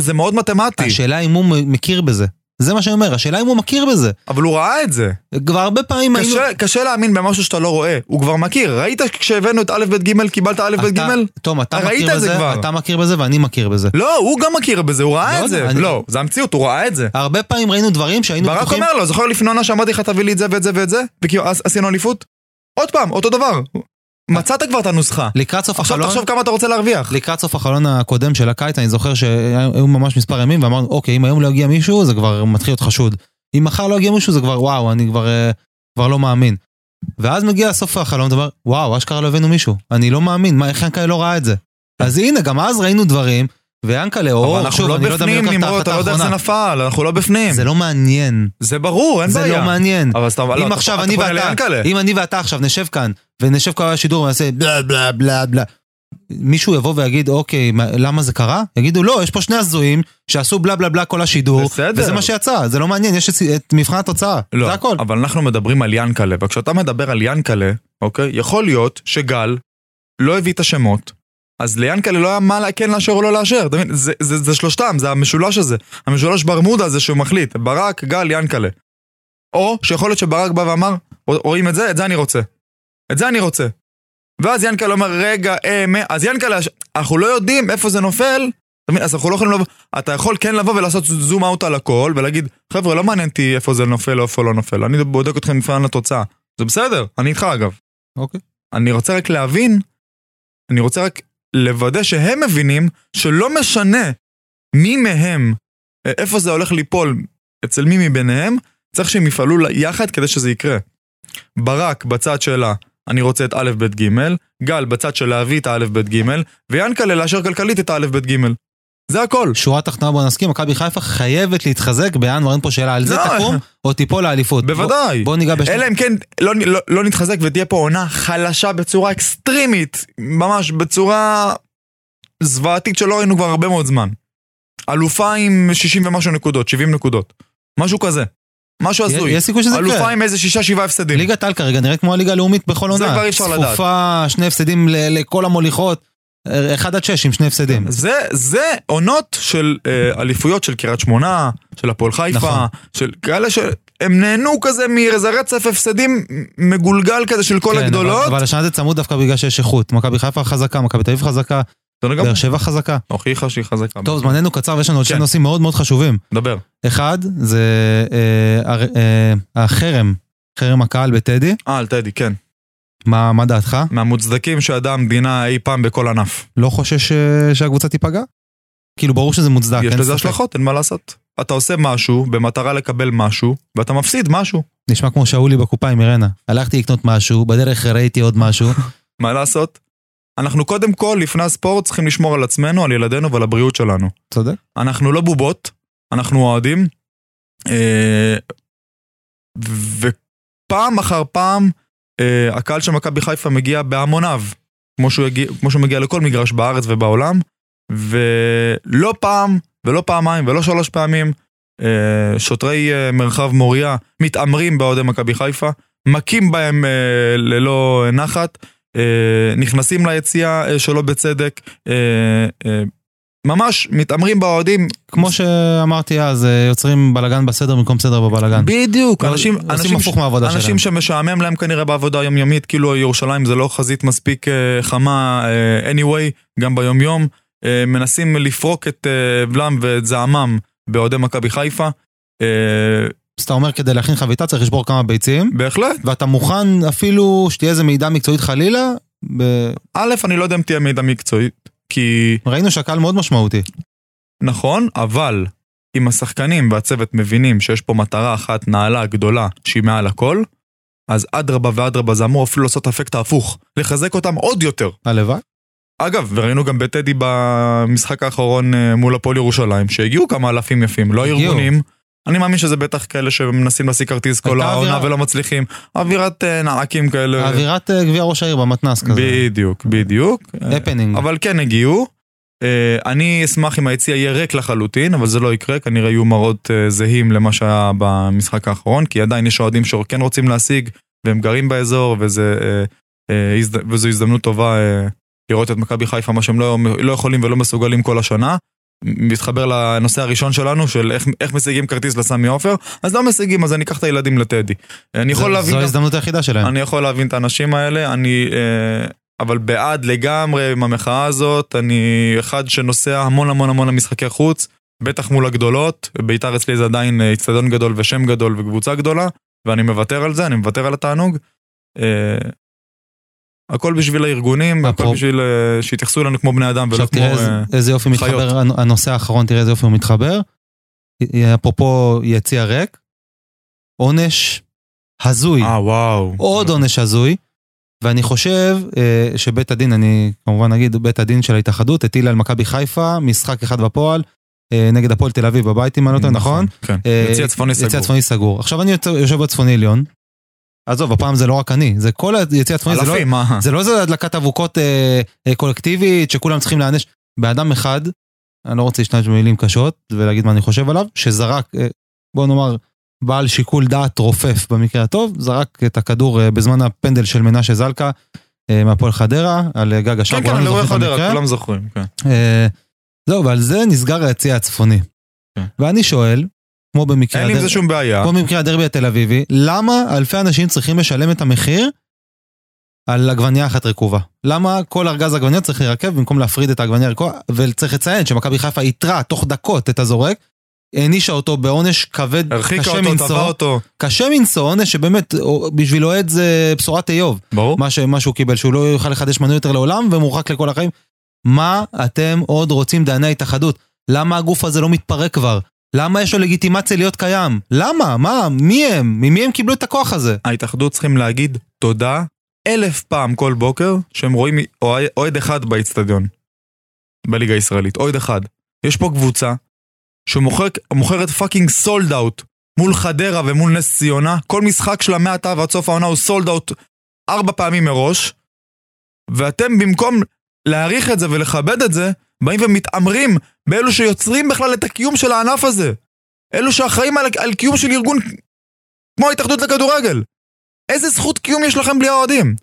זה מאוד מתמטי, השאלה אם הוא מכיר בזה. זה מה שאני אומר, השאלה אם הוא מכיר בזה. אבל הוא ראה את זה. כבר הרבה פעמים היינו... קשה, קשה להאמין במשהו שאתה לא רואה, הוא כבר מכיר. ראית כשהבאנו את א', ב', ג', קיבלת א', ב', ג'? תום, אתה מכיר בזה, כבר. אתה מכיר בזה ואני מכיר בזה. לא, הוא גם מכיר בזה, הוא ראה לא את זה. אני- לא, זה המציאות, הוא ראה את זה. הרבה פעמים ראינו דברים שהיינו ברק בטוחים... אומר לו, זוכר לפני עונה שאמרתי לך תביא לי את זה ואת זה ואת זה? וכאילו, עשינו אליפות? עוד פעם, אותו דבר. מצאת כבר את הנוסחה. לקראת סוף עכשיו החלון... תחשוב כמה אתה רוצה להרוויח. לקראת סוף החלון הקודם של הקיץ, אני זוכר שהיו ממש מספר ימים, ואמרנו, אוקיי, אם היום לא יגיע מישהו, זה כבר מתחיל להיות חשוד. אם מחר לא יגיע מישהו, זה כבר, וואו, אני כבר, אה, כבר לא מאמין. ואז מגיע סוף החלום, אתה אומר, וואו, אשכרה לא הבאנו מישהו. אני לא מאמין, מה, איך ינקלה לא ראה את זה? אז הנה, גם אז ראינו דברים, ויענקלה, או, אבל אנחנו שוב, לא אני לא יודע מי בפנים, לקח את נמרוד, אתה לא יודע איך זה. נפל, אנחנו לא בפנים. זה לא מעניין. זה ברור, אין זה בעיה. לא מעניין. אבל סתם, לא, אם אתה- עכשיו אני ואתה. אם אני ואתה עכשיו נשב כאן, ונשב כל השידור ונעשה בלה בלה בלה בלה, מישהו יבוא ויגיד, אוקיי, מה- למה זה קרה? יגידו, לא, יש פה שני הזויים שעשו בלה בלה בלה כל השידור, בסדר. וזה מה שיצא, זה לא מעניין, יש את- את מבחן התוצאה, לא, זה הכל. אבל אנחנו מדברים על ינקלה, וכשאתה מדבר על ינקלה, אוקיי, יכול להיות שגל לא הביא את השמות, אז ליאנקלה לא היה מה כן לאשר או לא לאשר, אתה מבין? זה, זה, זה שלושתם, זה המשולש הזה, המשולש ברמודה הזה שהוא מחליט, ברק, גל, ינקלה. או שיכול להיות שברק בא ואמר, רואים את זה, את זה אני רוצה. את זה אני רוצה. ואז ינקלה אומר, רגע, אה, מה, אז ינקלה, אנחנו לא יודעים איפה זה נופל, אתה מבין? אז אנחנו לא יכולים לבוא, אתה יכול כן לבוא ולעשות זום אאוט על הכל, ולהגיד, חבר'ה, לא מעניין אותי איפה זה נופל או איפה לא נופל, אני בודק אתכם מבחן לתוצאה. זה בסדר, אני איתך אגב. אוקיי. אני רוצה רק להבין, אני רוצה רק לוודא שהם מבינים שלא משנה מי מהם, אה, איפה זה הולך ליפול, אצל מי מביניהם, צריך שהם יפעלו יחד כדי שזה יקרה. ברק בצד שלה, אני רוצה את א', ב', ג', גל בצד של להביא את א', ב', ג', ויאנקלה לאשר כלכלית את א', ב', ג'. זה הכל. שורה תחתונה בוא נסכים, מכבי חיפה חייבת להתחזק בינואר, אין פה שאלה, על זה לא. תקום או תיפול לאליפות. בוודאי. בוא, בוא ניגע בשני... אלא אם כן לא, לא, לא נתחזק ותהיה פה עונה חלשה בצורה אקסטרימית, ממש בצורה זוועתית שלא ראינו כבר הרבה מאוד זמן. אלופה עם 60 ומשהו נקודות, 70 נקודות. משהו כזה. משהו הזוי. יש סיכוי שזה יקרה. אלופה עם איזה שישה שבעה הפסדים. ליגת העל כרגע נראית כמו הליגה הלאומית בכל זה עונה. כבר אי אפשר לדעת. צפופה, שני הפסדים לכל המוליכות, 1 עד 6 עם שני הפסדים. זה, זה עונות של אה, אליפויות של קריית שמונה, של הפועל חיפה, נכון. של כאלה שהם נהנו כזה מאיזה רצף הפסדים מגולגל כזה של כל כן, הגדולות. אבל, אבל השנה זה צמוד דווקא בגלל שיש איכות. מכבי חיפה חזקה, מכבי תל אביב חזקה. באר שבע חזקה. הוכיחה שהיא חזקה. טוב, זמננו קצר ויש לנו עוד שני כן. נושאים מאוד מאוד חשובים. דבר. אחד, זה אה, הר- אה, החרם, חרם הקהל בטדי. אה, על טדי, כן. מה, מה דעתך? מהמוצדקים שידעה המדינה אי פעם בכל ענף. לא חושש אה, שהקבוצה תיפגע? כאילו ברור שזה מוצדק. יש לזה. השלכות, אין מה לעשות. אתה עושה משהו במטרה לקבל משהו, ואתה מפסיד משהו. נשמע כמו שאולי בקופה עם אירנה. הלכתי לקנות משהו, בדרך ראיתי עוד משהו. מה לעשות? אנחנו קודם כל, לפני הספורט, צריכים לשמור על עצמנו, על ילדינו ועל הבריאות שלנו. צודק. אנחנו לא בובות, אנחנו אוהדים. אה, ופעם אחר פעם, אה, הקהל של מכבי חיפה מגיע בהמוניו, כמו שהוא, הגיע, כמו שהוא מגיע לכל מגרש בארץ ובעולם, ולא פעם, ולא פעמיים, ולא שלוש פעמים, אה, שוטרי אה, מרחב מוריה מתעמרים באוהדי מכבי חיפה, מכים בהם ללא נחת, נכנסים ליציאה אה, שלא בצדק, ממש מתעמרים באוהדים. כמו שאמרתי אז, אה, יוצרים בלאגן בסדר במקום סדר בבלאגן. בדיוק, אנשים, עושים אנשים, הפוך מהעבודה שלהם. אנשים שמשעמם להם כנראה בעבודה היומיומית, כאילו ירושלים זה לא חזית מספיק אה, חמה אה, anyway, גם ביומיום, מנסים לפרוק את בלם ואת זעמם באוהדי מכבי חיפה. אז אתה אומר כדי להכין חביתה צריך לשבור כמה ביצים, בהחלט. ואתה מוכן אפילו שתהיה איזה מידע מקצועית חלילה, ב- א', אני לא יודע אם תהיה מידע מקצועית, כי ראינו שהקהל מאוד משמעותי. נכון, אבל אם השחקנים והצוות מבינים שיש פה מטרה אחת נעלה, גדולה, שהיא מעל הכל, אז אדרבה ואדרבה זה אמור אפילו לעשות אפקט ההפוך, לחזק אותם עוד יותר. הלוואי. אגב, וראינו גם בטדי במשחק האחרון אה, מול הפועל ירושלים, שהגיעו כמה אלפים יפים, לא הגיעו. אני מאמין שזה בטח כאלה שמנסים להשיג כרטיס כל העונה. ולא מצליחים. אווירת אה, נעקים כאלה. אווירת אה, גביע ראש העיר במתנ"ס כזה. בדיוק, בדיוק. הפנינג. אבל כן הגיעו. אה, אני אשמח אם היציע יהיה ריק לחלוטין, אבל זה לא יקרה, כנראה יהיו מראות זהים למה שהיה במשחק האחרון, כי עדיין יש אוהדים שכן רוצים להשיג, והם גרים באזור, וזה, וזו הזדמנות טובה לראות את מכבי חיפה, מה שהם לא, לא יכולים ולא מסוגלים כל השנה. מתחבר לנושא הראשון שלנו, של איך, איך משיגים כרטיס לסמי עופר, אז לא משיגים, אז אני אקח את הילדים לטדי. אני יכול זו- להבין... זו ההזדמנות היחידה שלהם. אני יכול להבין את האנשים האלה, אני... אה, אבל בעד לגמרי עם המחאה הזאת, אני אחד שנוסע המון המון המון למשחקי חוץ, בטח מול הגדולות, ביתר אצלי זה עדיין אה, אצטדיון גדול ושם גדול וקבוצה גדולה, ואני מוותר על זה, אני מוותר על התענוג. אה, הכל בשביל הארגונים, הכל בשביל אה, שיתייחסו אלינו כמו בני אדם ולא עכשיו כמו... תראה איזה- אה, איזה יופי חיות. מתחבר, הנ- הנושא האחרון, תראה איזה יופי הוא מתחבר. אפרופו יציע ריק, עונש הזוי. אה, וואו. עוד עונש הזוי. ואני חושב אה, שבית הדין, אני כמובן אגיד, בית הדין של ההתאחדות הטיל על מכבי חיפה משחק אחד בפועל אה, נגד הפועל תל אביב בבית, אם אני לא טועה, נכון? כן. אה, יציע צפוני סגור. יציע צפוני סגור. עכשיו אני יוצא- יושב בצפוני עליון. עזוב, הפעם זה לא רק אני, זה כל היציע הצפוני, זה לא, מה? זה לא איזה הדלקת אבוקות אה, אה, קולקטיבית שכולם צריכים להיענש. באדם אחד, אני לא רוצה להשתמש במילים קשות ולהגיד מה אני חושב עליו, שזרק, אה, בוא נאמר, בעל שיקול דעת רופף במקרה הטוב, זרק את הכדור אה, בזמן הפנדל של מנשה זלקה אה, מהפועל חדרה, על אה, גג השער, כן, כן, אני רואה חדרה. כולם זוכרים. כן. אה, זהו, ועל זה נסגר היציע הצפוני. כן. ואני שואל, כמו במקרה אין עם הדר- זה שום בעיה. כמו במקרה הדרבי התל אביבי, למה אלפי אנשים צריכים לשלם את המחיר על עגבנייה אחת רקובה? למה כל ארגז עגבניה צריך להירקב במקום להפריד את העגבנייה הרקובה? וצריך לציין שמכבי חיפה איתרה תוך דקות את הזורק, הענישה אותו בעונש כבד, קשה מנשוא, אותו. קשה מנשוא, עונש שבאמת בשביל אוהד זה בשורת איוב, ברור. מה, ש, מה שהוא קיבל, שהוא לא יוכל לחדש מנוי יותר לעולם ומורחק לכל החיים. מה אתם עוד רוצים דייני ההתאחדות? למה הגוף הזה לא מתפרק כבר? למה יש לו לגיטימציה להיות קיים? למה? מה? מי הם? ממי הם קיבלו את הכוח הזה? ההתאחדות צריכים להגיד תודה אלף פעם כל בוקר שהם רואים אוהד- אחד באיצטדיון. בליגה הישראלית, אוהד אחד. יש פה קבוצה שמוכרת fucking sold out מול חדרה ומול נס ציונה. כל משחק שלה מעתה ועד סוף העונה הוא sold out ארבע פעמים מראש. ואתם במקום להעריך את זה ולכבד את זה, באים ומתעמרים באלו שיוצרים בכלל את הקיום של הענף הזה. אלו שאחראים על, על קיום של ארגון כמו ההתאחדות לכדורגל. איזה זכות קיום יש לכם בלי האוהדים?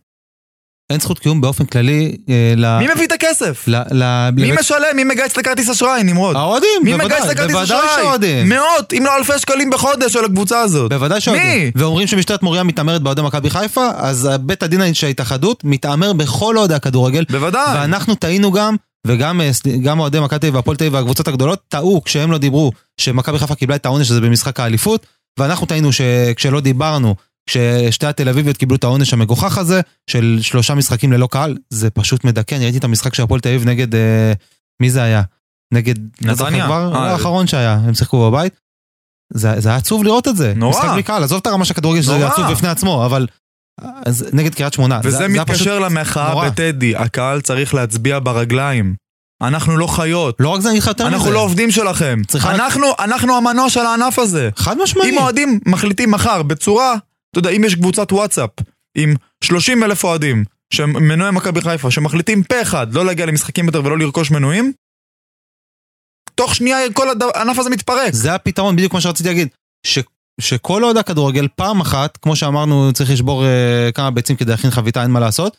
אין זכות קיום באופן כללי אה, ל... מי מביא את הכסף? ל... ל... מי לבית- משלם? מי מגייס לכרטיס אשראי, נמרוד? האוהדים, מי בוודאי, מגייס לכרטיס בוודאי אשראי? שהאוהדים. מאות, אם לא אלפי שקלים בחודש על הקבוצה הזאת. בוודאי שהאוהדים. מי? ואומרים שמשטרת מוריה מתעמרת באוהדי מכבי חיפה, אז בית הדין של ההתאחדות מתעמר בכל אוהדי הכדורגל. בוודאי. ואנחנו טעינו גם, וגם אה, אוהדי מכבי תל אביב והפועל תל אביב והקבוצות הגדולות טעו כשהם לא דיברו שמכבי חיפה קיבלה את העונש הזה במשחק האליפות, ואנחנו טעינו שכשלא דיברנו, כששתי התל אביביות קיבלו את העונש המגוחך הזה של שלושה משחקים ללא קהל, זה פשוט מדכא, אני ראיתי את המשחק של הפועל תל אביב נגד, אה, מי זה היה? נגד, לא נתניה. כבר, אה, האחרון שהיה, הם שיחקו בבית. זה, זה היה עצוב לראות את זה. נורא. משחק בלי קהל, עזוב את הרמה של הכדורגל שזה. עצוב בפני עצמו, אבל... אז נגד קריית שמונה. וזה זה- זה מתקשר למחאה נורא. בטדי. הקהל צריך להצביע ברגליים. אנחנו לא חיות. לא רק זה, אני אגיד לך יותר מזה. אנחנו לא עובדים שלכם. אנחנו, אנחנו המנוע של הענף הזה. חד משמעי. אם אוהדים מחליטים מחר בצורה, אתה יודע, אם יש קבוצת וואטסאפ עם 30 אלף אוהדים, שהם מנועי מכבי חיפה, שמחליטים פה אחד לא להגיע למשחקים יותר ולא לרכוש מנויים, תוך שנייה כל הענף הזה מתפרק. זה הפתרון, בדיוק כמו שרציתי להגיד. ש, שכל אוהדי הכדורגל פעם אחת, כמו שאמרנו, צריך לשבור אה, כמה ביצים כדי להכין חביתה, אין מה לעשות,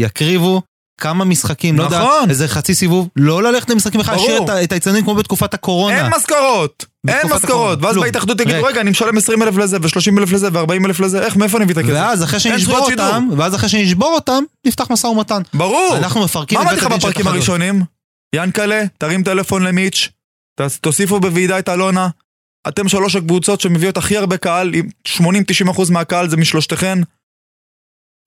יקריבו כמה משחקים, לא יודע, נכון. איזה חצי סיבוב, לא ללכת למשחקים בכלל. להשאיר את את האיצטדיונים כמו בתקופת הקורונה. אין משכורות! אין משכורות! ואז. בהתאחדות יגידו. רגע, אני משלם 20 אלף לזה, ו-30 אלף לזה, ו-40 אלף לזה, איך, מאיפה אני מביא את הכסף? ואז אחרי שנשבור. אותם, ואז אחרי שנשבור אותם, נפתח משא ומתן. ברור! אנחנו מפרקים מה אמרתי לך בפרקים. הראשונים? ינקלה, תרים טלפון למיץ', תוסיפו בוועידה את אלונה. אתם שלוש הקבוצות שמביאות הכי הרבה קהל, עם 80-90% מהקהל זה משלושתכן.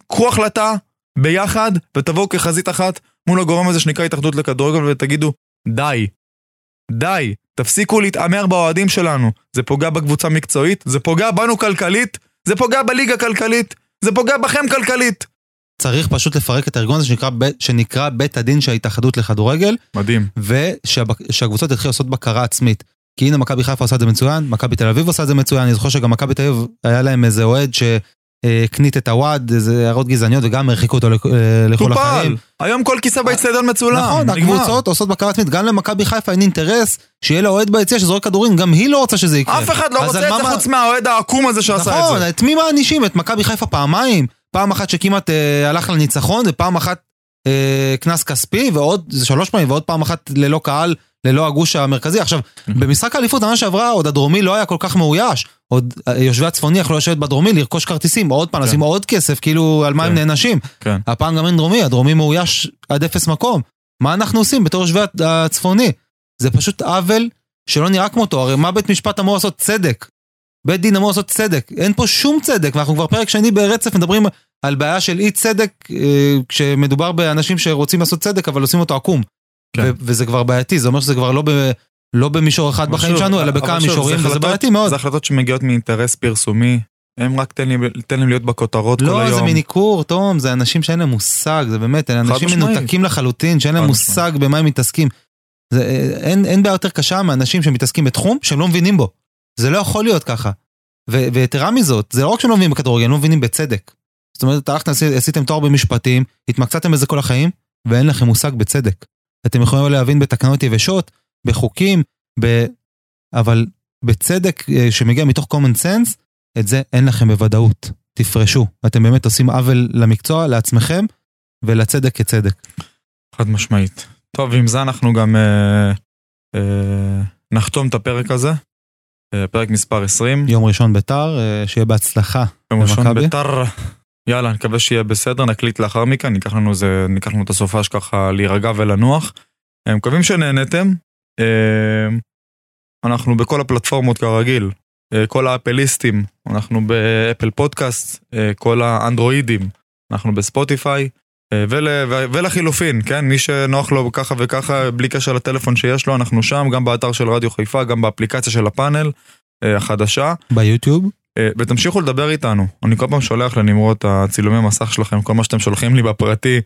קחו החלטה ביחד ותבואו כחזית אחת מול הגורם הזה שנקרא התאחדות לכדורגל ותגידו, די. די. תפסיקו להתעמר באוהדים שלנו. זה פוגע בקבוצה מקצועית, זה פוגע בנו כלכלית, זה פוגע בליגה כלכלית, זה פוגע בכם כלכלית. צריך פשוט לפרק את הארגון הזה שנקרא, שנקרא בית הדין של ההתאחדות לכדורגל, מדהים. ושהקבוצות יתחילו לעשות בקרה עצמית. כי הנה מכבי חיפה עושה את זה מצוין, מכבי תל אביב עושה את זה מצוין, אני זוכר שגם מכבי תל אביב היה להם איזה אוהד שהקנית את הוואד, איזה הערות גזעניות וגם הרחיקו אותו אה, לכל טופל. החיים. היום כל כיסא באצטדיון מצולם. נכון, נגמר. הקבוצות עושות בקרה עצמית, גם למכבי חיפה אין אינטרס שיהיה לה אוהד ביציע שזורק כדורים, גם היא לא רוצה שזה יקרה. אף אחד לא רוצה את מה- זה חוץ מהאוהד העקום הזה שעשה את נכון, זה. את מי מענישים? את מכבי חיפה פעמיים? פעם אחת שכמעט אה, הלך לניצחון, ופעם אחת אה, קנס כספי, ועוד, זה שלוש פעמים, ועוד פעם אחת ללא קהל, ללא הגוש המרכזי. עכשיו, במשחק האליפות העונה שעברה, עוד הדרומי לא היה כל כך מאויש. עוד אה, יושבי הצפוני יכלו לשבת בדרומי, לרכוש כרטיסים, עוד פעם, כן. לשים עוד כסף, כאילו, על מה הם כן. נענשים. כן. הפעם גם אין דרומי, הדרומי מאויש עד אפס מקום. מה אנחנו עושים בתור יושבי הצפוני? זה פשוט עוול שלא נראה כמותו, הרי מה בית משפט אמור לעשות? צדק. בית דין אמור לעשות צדק, אין פה שום צדק, ואנחנו כבר פרק שני ברצף מדברים על בעיה של אי צדק, אה, כשמדובר באנשים שרוצים לעשות צדק אבל עושים אותו עקום. כן. וזה כבר בעייתי, זה אומר שזה כבר לא, ב- לא במישור אחד אבל בחיים שלנו, אלא בכמה שוב, מישורים, זה וזה בעייתי מאוד. זה החלטות שמגיעות מאינטרס פרסומי הם רק תן לי, תן להם להיות בכותרות כל לא, היום. זה מניכור, תום, זה אנשים שאין להם מושג, זה באמת, אלה אנשים. מנותקים לחלוטין, שאין להם מושג במה הם מתעסקים. זה, אה, אין, אין בעיה יותר קשה מאנשים שמתעסקים בתחום שהם לא מבינים בו. זה לא יכול להיות ככה. ו- ויתרה מזאת, זה לא רק שהם לא מבינים בכדורגל, הם לא מבינים בצדק. זאת אומרת, הלכתם, עשי- עשיתם תואר במשפטים, התמקצעתם בזה כל החיים, ואין לכם מושג בצדק. אתם יכולים להבין בתקנות יבשות, בחוקים, ב... אבל בצדק אה, שמגיע מתוך common sense, את זה אין לכם בוודאות. תפרשו. אתם באמת עושים עוול למקצוע, לעצמכם, ולצדק כצדק. חד משמעית. טוב, עם זה אנחנו גם אה, אה, נחתום את הפרק הזה. אה, פרק מספר 20. יום ראשון ביתר, אה, שיהיה בהצלחה. יום ראשון? ביתר. יאללה, אני מקווה שיהיה בסדר, נקליט לאחר מכן, ניקח לנו, זה, ניקח לנו את הסופש ככה להירגע ולנוח. אה, מקווים שנהנתם. אה, אנחנו בכל הפלטפורמות כרגיל, אה, כל האפליסטים, אנחנו באפל פודקאסט, כל האנדרואידים, אנחנו בספוטיפיי. ול, ולחילופין, כן, מי שנוח לו ככה וככה, בלי קשר לטלפון שיש לו, אנחנו שם, גם באתר של רדיו חיפה, גם באפליקציה של הפאנל החדשה. ביוטיוב, ותמשיכו לדבר איתנו. אני כל פעם שולח לנמרוד את הצילומי מסך שלכם, כל מה שאתם שולחים לי בפרטי.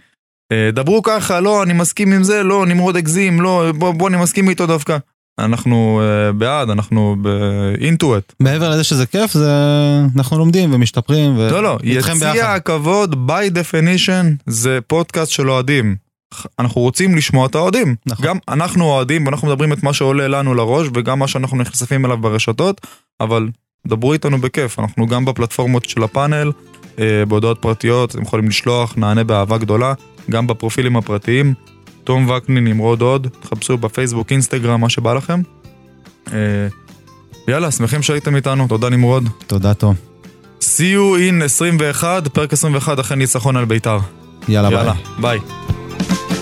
אה, דברו ככה, לא, אני מסכים עם זה, לא, נמרוד הגזים, לא, בוא, בוא, אני מסכים איתו דווקא. אנחנו אה, בעד, אנחנו באינטואט. מעבר לזה שזה כיף, זה... אנחנו לומדים ומשתפרים, ו... לא, לא, יציע. הכבוד, by definition, זה פודקאסט של אוהדים. אנחנו רוצים לשמוע את האוהדים. נכון. גם אנחנו אוהדים, ואנחנו מדברים את מה שעולה לנו לראש, וגם מה שאנחנו נחשפים אליו ברשתות, אבל דברו איתנו בכיף, אנחנו גם בפלטפורמות של הפאנל, אה, בהודעות פרטיות, אתם יכולים לשלוח, נענה באהבה גדולה, גם בפרופילים הפרטיים. תום וקנין, נמרוד עוד, תחפשו בפייסבוק, אינסטגרם, מה שבא לכם. אה, יאללה, שמחים שהייתם איתנו, תודה נמרוד. תודה, תום. See you in 21, פרק 21 אחרי ניצחון על בית"ר. יאללה, ביי. יאללה, ביי.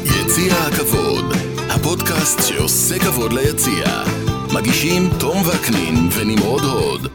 יציע הכבוד, הפודקאסט שעושה כבוד ליציע. מגישים תום וקנין ונמרוד הוד.